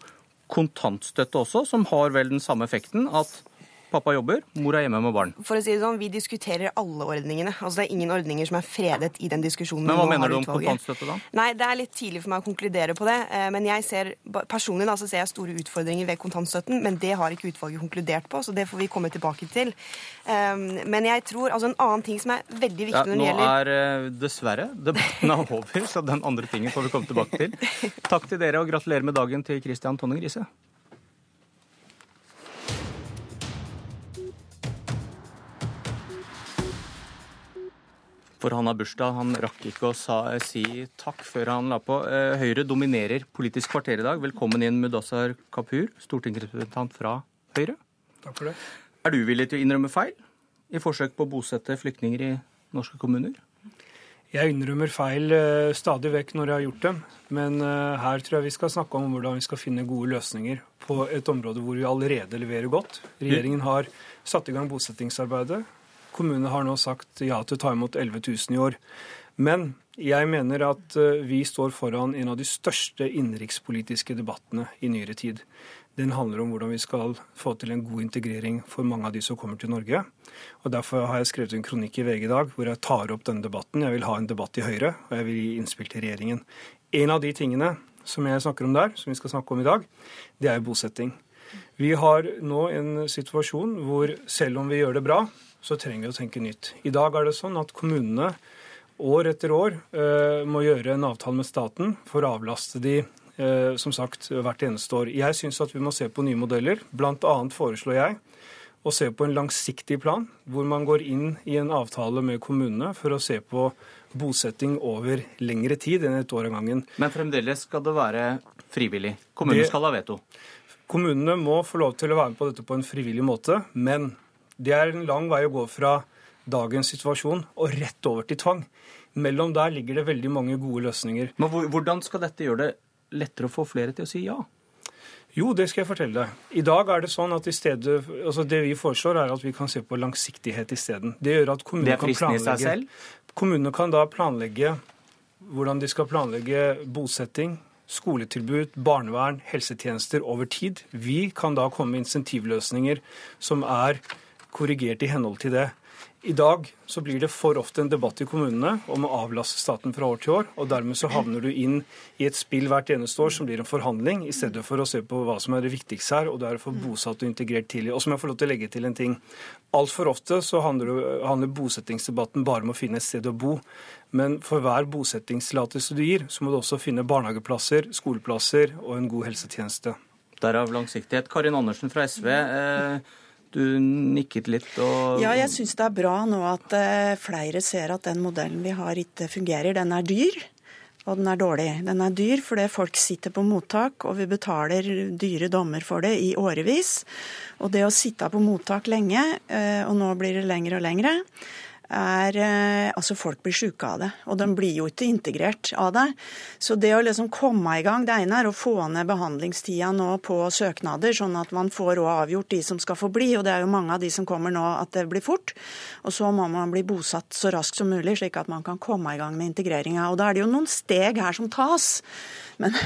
kontantstøtte også, som har vel den samme effekten? At Pappa jobber, mor er hjemme med barn. For å si det sånn, Vi diskuterer alle ordningene. Altså Det er ingen ordninger som er fredet i den diskusjonen. Men hva mener du om kontantstøtte, da? Nei, Det er litt tidlig for meg å konkludere på det. Eh, men jeg ser, personlig da, så ser jeg store utfordringer ved kontantstøtten. Men det har ikke utvalget konkludert på, så det får vi komme tilbake til. Ehm, men jeg tror, altså en annen ting som er veldig viktig ja, når det gjelder Nå er eh, dessverre debatten er over, så den andre tingen får vi komme tilbake til. Takk til dere, og gratulerer med dagen til Christian Tonning Riise. For han har bursdag. Han rakk ikke å sa, si takk før han la på. Eh, Høyre dominerer Politisk kvarter i dag. Velkommen inn, Mudassar Kapur, stortingsrepresentant fra Høyre. Takk for det. Er du villig til å innrømme feil i forsøk på å bosette flyktninger i norske kommuner? Jeg innrømmer feil uh, stadig vekk når jeg har gjort dem. Men uh, her tror jeg vi skal snakke om hvordan vi skal finne gode løsninger på et område hvor vi allerede leverer godt. Regjeringen har satt i gang bosettingsarbeidet. Kommunene har nå sagt ja til å ta imot 11 000 i år. Men jeg mener at eh, vi står foran en av de største innenrikspolitiske debattene i nyere tid. Den handler om hvordan vi skal få til en god integrering for mange av de som kommer til Norge. Og Derfor har jeg skrevet en kronikk i VG i dag hvor jeg tar opp denne debatten. Jeg vil ha en debatt i Høyre, og jeg vil gi innspill til regjeringen. En av de tingene som jeg snakker om der, som vi skal snakke om i dag, det er bosetting. Vi har nå en situasjon hvor selv om vi gjør det bra, så trenger vi å tenke nytt. I dag er det sånn at kommunene år etter år uh, må gjøre en avtale med staten for å avlaste de uh, som sagt, hvert eneste år. Jeg syns at vi må se på nye modeller. Blant annet foreslår jeg å se på en langsiktig plan, hvor man går inn i en avtale med kommunene for å se på bosetting over lengre tid enn et år av gangen. Men fremdeles skal det være frivillig? Kommunene skal ha veto? Kommunene må få lov til å være med på dette på en frivillig måte, men det er en lang vei å gå fra dagens situasjon og rett over til tvang. Mellom der ligger det veldig mange gode løsninger. Men Hvordan skal dette gjøre det lettere å få flere til å si ja? Jo, det skal jeg fortelle deg. I dag er det sånn at i stedet, altså det vi foreslår, er at vi kan se på langsiktighet isteden. Det gjør at kommunene kan planlegge Kommunene kan da planlegge hvordan de skal planlegge bosetting, skoletilbud, barnevern, helsetjenester over tid. Vi kan da komme med insentivløsninger som er korrigert i henhold til det. I dag så blir det for ofte en debatt i kommunene om å avlaste staten fra år til år. og Dermed så havner du inn i et spill hvert eneste år som blir en forhandling, i stedet for å se på hva som er det viktigste her, og det er å få bosatt og integrert tidlig. Og så må jeg få lov til å legge til en ting. Altfor ofte så handler, handler bosettingsdebatten bare om å finne et sted å bo. Men for hver bosettingstillatelse du gir, så må du også finne barnehageplasser, skoleplasser og en god helsetjeneste. Derav langsiktighet. Karin Andersen fra SV. Eh, du nikket litt og Ja, jeg syns det er bra nå at eh, flere ser at den modellen vi har ikke fungerer. Den er dyr, og den er dårlig. Den er dyr fordi folk sitter på mottak, og vi betaler dyre dommer for det i årevis. Og det å sitte på mottak lenge, eh, og nå blir det lengre og lengre, er eh, Altså, folk blir syke av det. Og de blir jo ikke integrert av det. Så det å liksom komme i gang Det ene er å få ned behandlingstida nå på søknader, sånn at man får òg avgjort de som skal få bli. Og det er jo mange av de som kommer nå at det blir fort. Og så må man bli bosatt så raskt som mulig, slik at man kan komme i gang med integreringa. Og da er det jo noen steg her som tas. Men,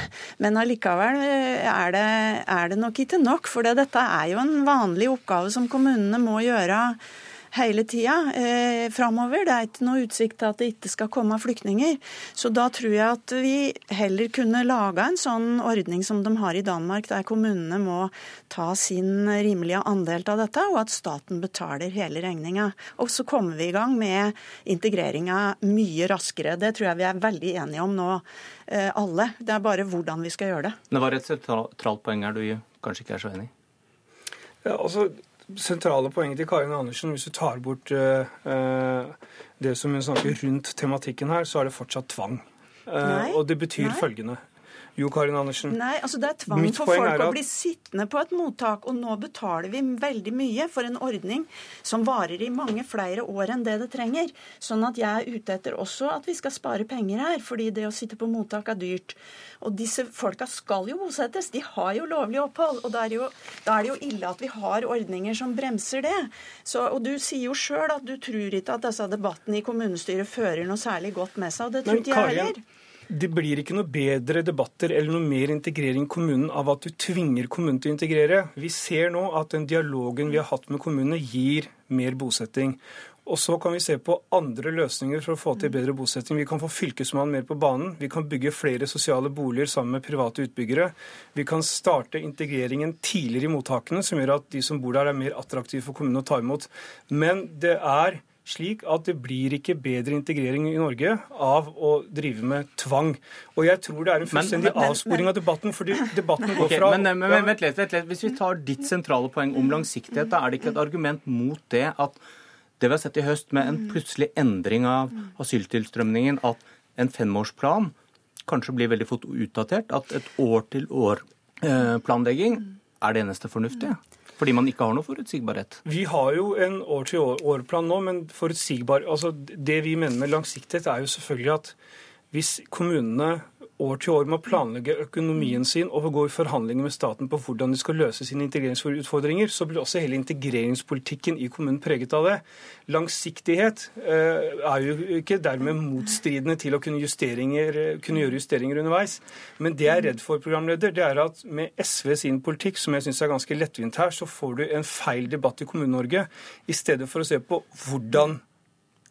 men allikevel eh, er det, er det nok ikke nok. For dette er jo en vanlig oppgave som kommunene må gjøre hele tida eh, framover. Det er ikke noe utsikt til at det ikke skal komme flyktninger. Så da tror jeg at vi heller kunne laga en sånn ordning som de har i Danmark, der kommunene må ta sin rimelige andel av dette, og at staten betaler hele regninga. Og så kommer vi i gang med integreringa mye raskere. Det tror jeg vi er veldig enige om nå, eh, alle. Det er bare hvordan vi skal gjøre det. Det var et sentralt poeng her du kanskje ikke er så enig i? Ja, altså sentrale poenget til Karin Andersen, hvis du tar bort uh, det som hun snakker rundt tematikken her, så er det fortsatt tvang. Uh, og det betyr Nei. følgende jo, Karin Andersen. Nei, altså Det er tvang for folk at... å bli sittende på et mottak. Og nå betaler vi veldig mye for en ordning som varer i mange flere år enn det det trenger. Sånn at jeg er ute etter også at vi skal spare penger her, fordi det å sitte på mottak er dyrt. Og disse folka skal jo bosettes. De har jo lovlig opphold. Og da er, jo, da er det jo ille at vi har ordninger som bremser det. Så, og du sier jo sjøl at du tror ikke at disse debattene i kommunestyret fører noe særlig godt med seg. Og det tror ikke jeg heller. Det blir ikke noe bedre debatter eller noe mer integrering i kommunen av at du tvinger kommunen til å integrere. Vi ser nå at den dialogen vi har hatt med kommunene, gir mer bosetting. Og så kan vi se på andre løsninger for å få til bedre bosetting. Vi kan få Fylkesmannen mer på banen. Vi kan bygge flere sosiale boliger sammen med private utbyggere. Vi kan starte integreringen tidligere i mottakene, som gjør at de som bor der, er mer attraktive for kommunen å ta imot. Men det er slik at det blir ikke bedre integrering i Norge av å drive med tvang. Og jeg tror det er en fullstendig avsporing av debatten, fordi debatten går Ok, fra men, men, men vent litt, vent litt. Hvis vi tar ditt sentrale poeng om langsiktighet, da er det ikke et argument mot det at det vi har sett i høst med en plutselig endring av asyltilstrømningen, at en femårsplan kanskje blir veldig fort utdatert, at et år-til-år-planlegging er det eneste fornuftige? Fordi man ikke har noe forutsigbarhet. Vi har jo en år-til-år-plan nå, men forutsigbar altså Det vi mener med langsiktighet, er jo selvfølgelig at hvis kommunene år til år med å planlegge økonomien sin og gå i forhandlinger med staten på hvordan de skal løse sine integreringsutfordringer, så blir også hele integreringspolitikken i kommunen preget av det. Langsiktighet eh, er jo ikke dermed motstridende til å kunne, justeringer, kunne gjøre justeringer underveis. Men det jeg er redd for, programleder, det er at med SV sin politikk, som jeg syns er ganske lettvint her, så får du en feil debatt i Kommune-Norge. I stedet for å se på hvordan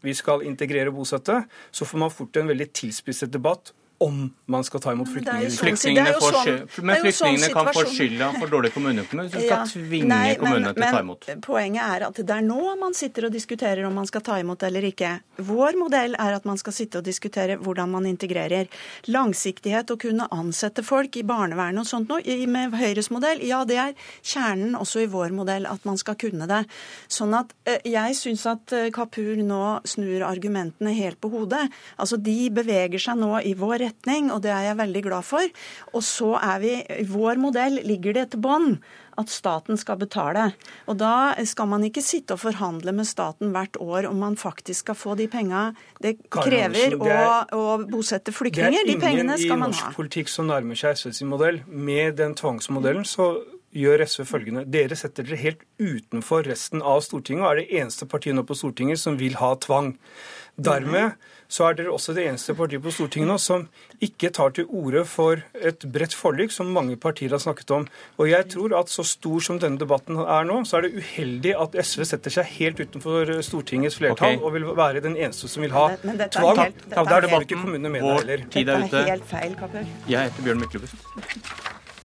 vi skal integrere og bosette, så får man fort en veldig tilspisset debatt om man skal ta imot flyktninger. sånn- Flyktningene får men flyktningene kan få skylda for dårlig kommuneøkonomi hvis du skal tvinge Nei, kommunene til å ta imot. Men poenget er at det er nå man sitter og diskuterer om man skal ta imot eller ikke. Vår modell er at man skal sitte og diskutere hvordan man integrerer. Langsiktighet å kunne ansette folk i barnevernet og sånt noe. Med Høyres modell, ja det er kjernen også i vår modell at man skal kunne det. Sånn at eh, jeg syns at eh, Kapur nå snur argumentene helt på hodet. Altså de beveger seg nå i vår retning, og det er jeg veldig glad for. Og så er vi I vår modell ligger det et bånd at staten skal betale. Og da skal man ikke sitte og forhandle med staten hvert år om man faktisk skal få de penga det krever det er- å, å bosette Det flyktninger. er De pengene ingen i norsk politikk som nærmer seg SV sin modell. Med den tvangsmodellen så gjør SV følgende. Dere setter dere helt utenfor resten av Stortinget og er det eneste partiet nå på Stortinget som vil ha tvang. Dermed så er dere også det eneste partiet på Stortinget nå som ikke tar til orde for et bredt forlik, som mange partier har snakket om. Og jeg tror at så stor som denne debatten er nå, så er det uheldig at SV setter seg helt utenfor Stortingets flertall okay. og vil være den eneste som vil ha Men- men tvang. helt- dette er er helt- debatten kommunene med Vår heller. tid er Det er helt feil, Kapur. Jeg heter Bjørn Myklebust.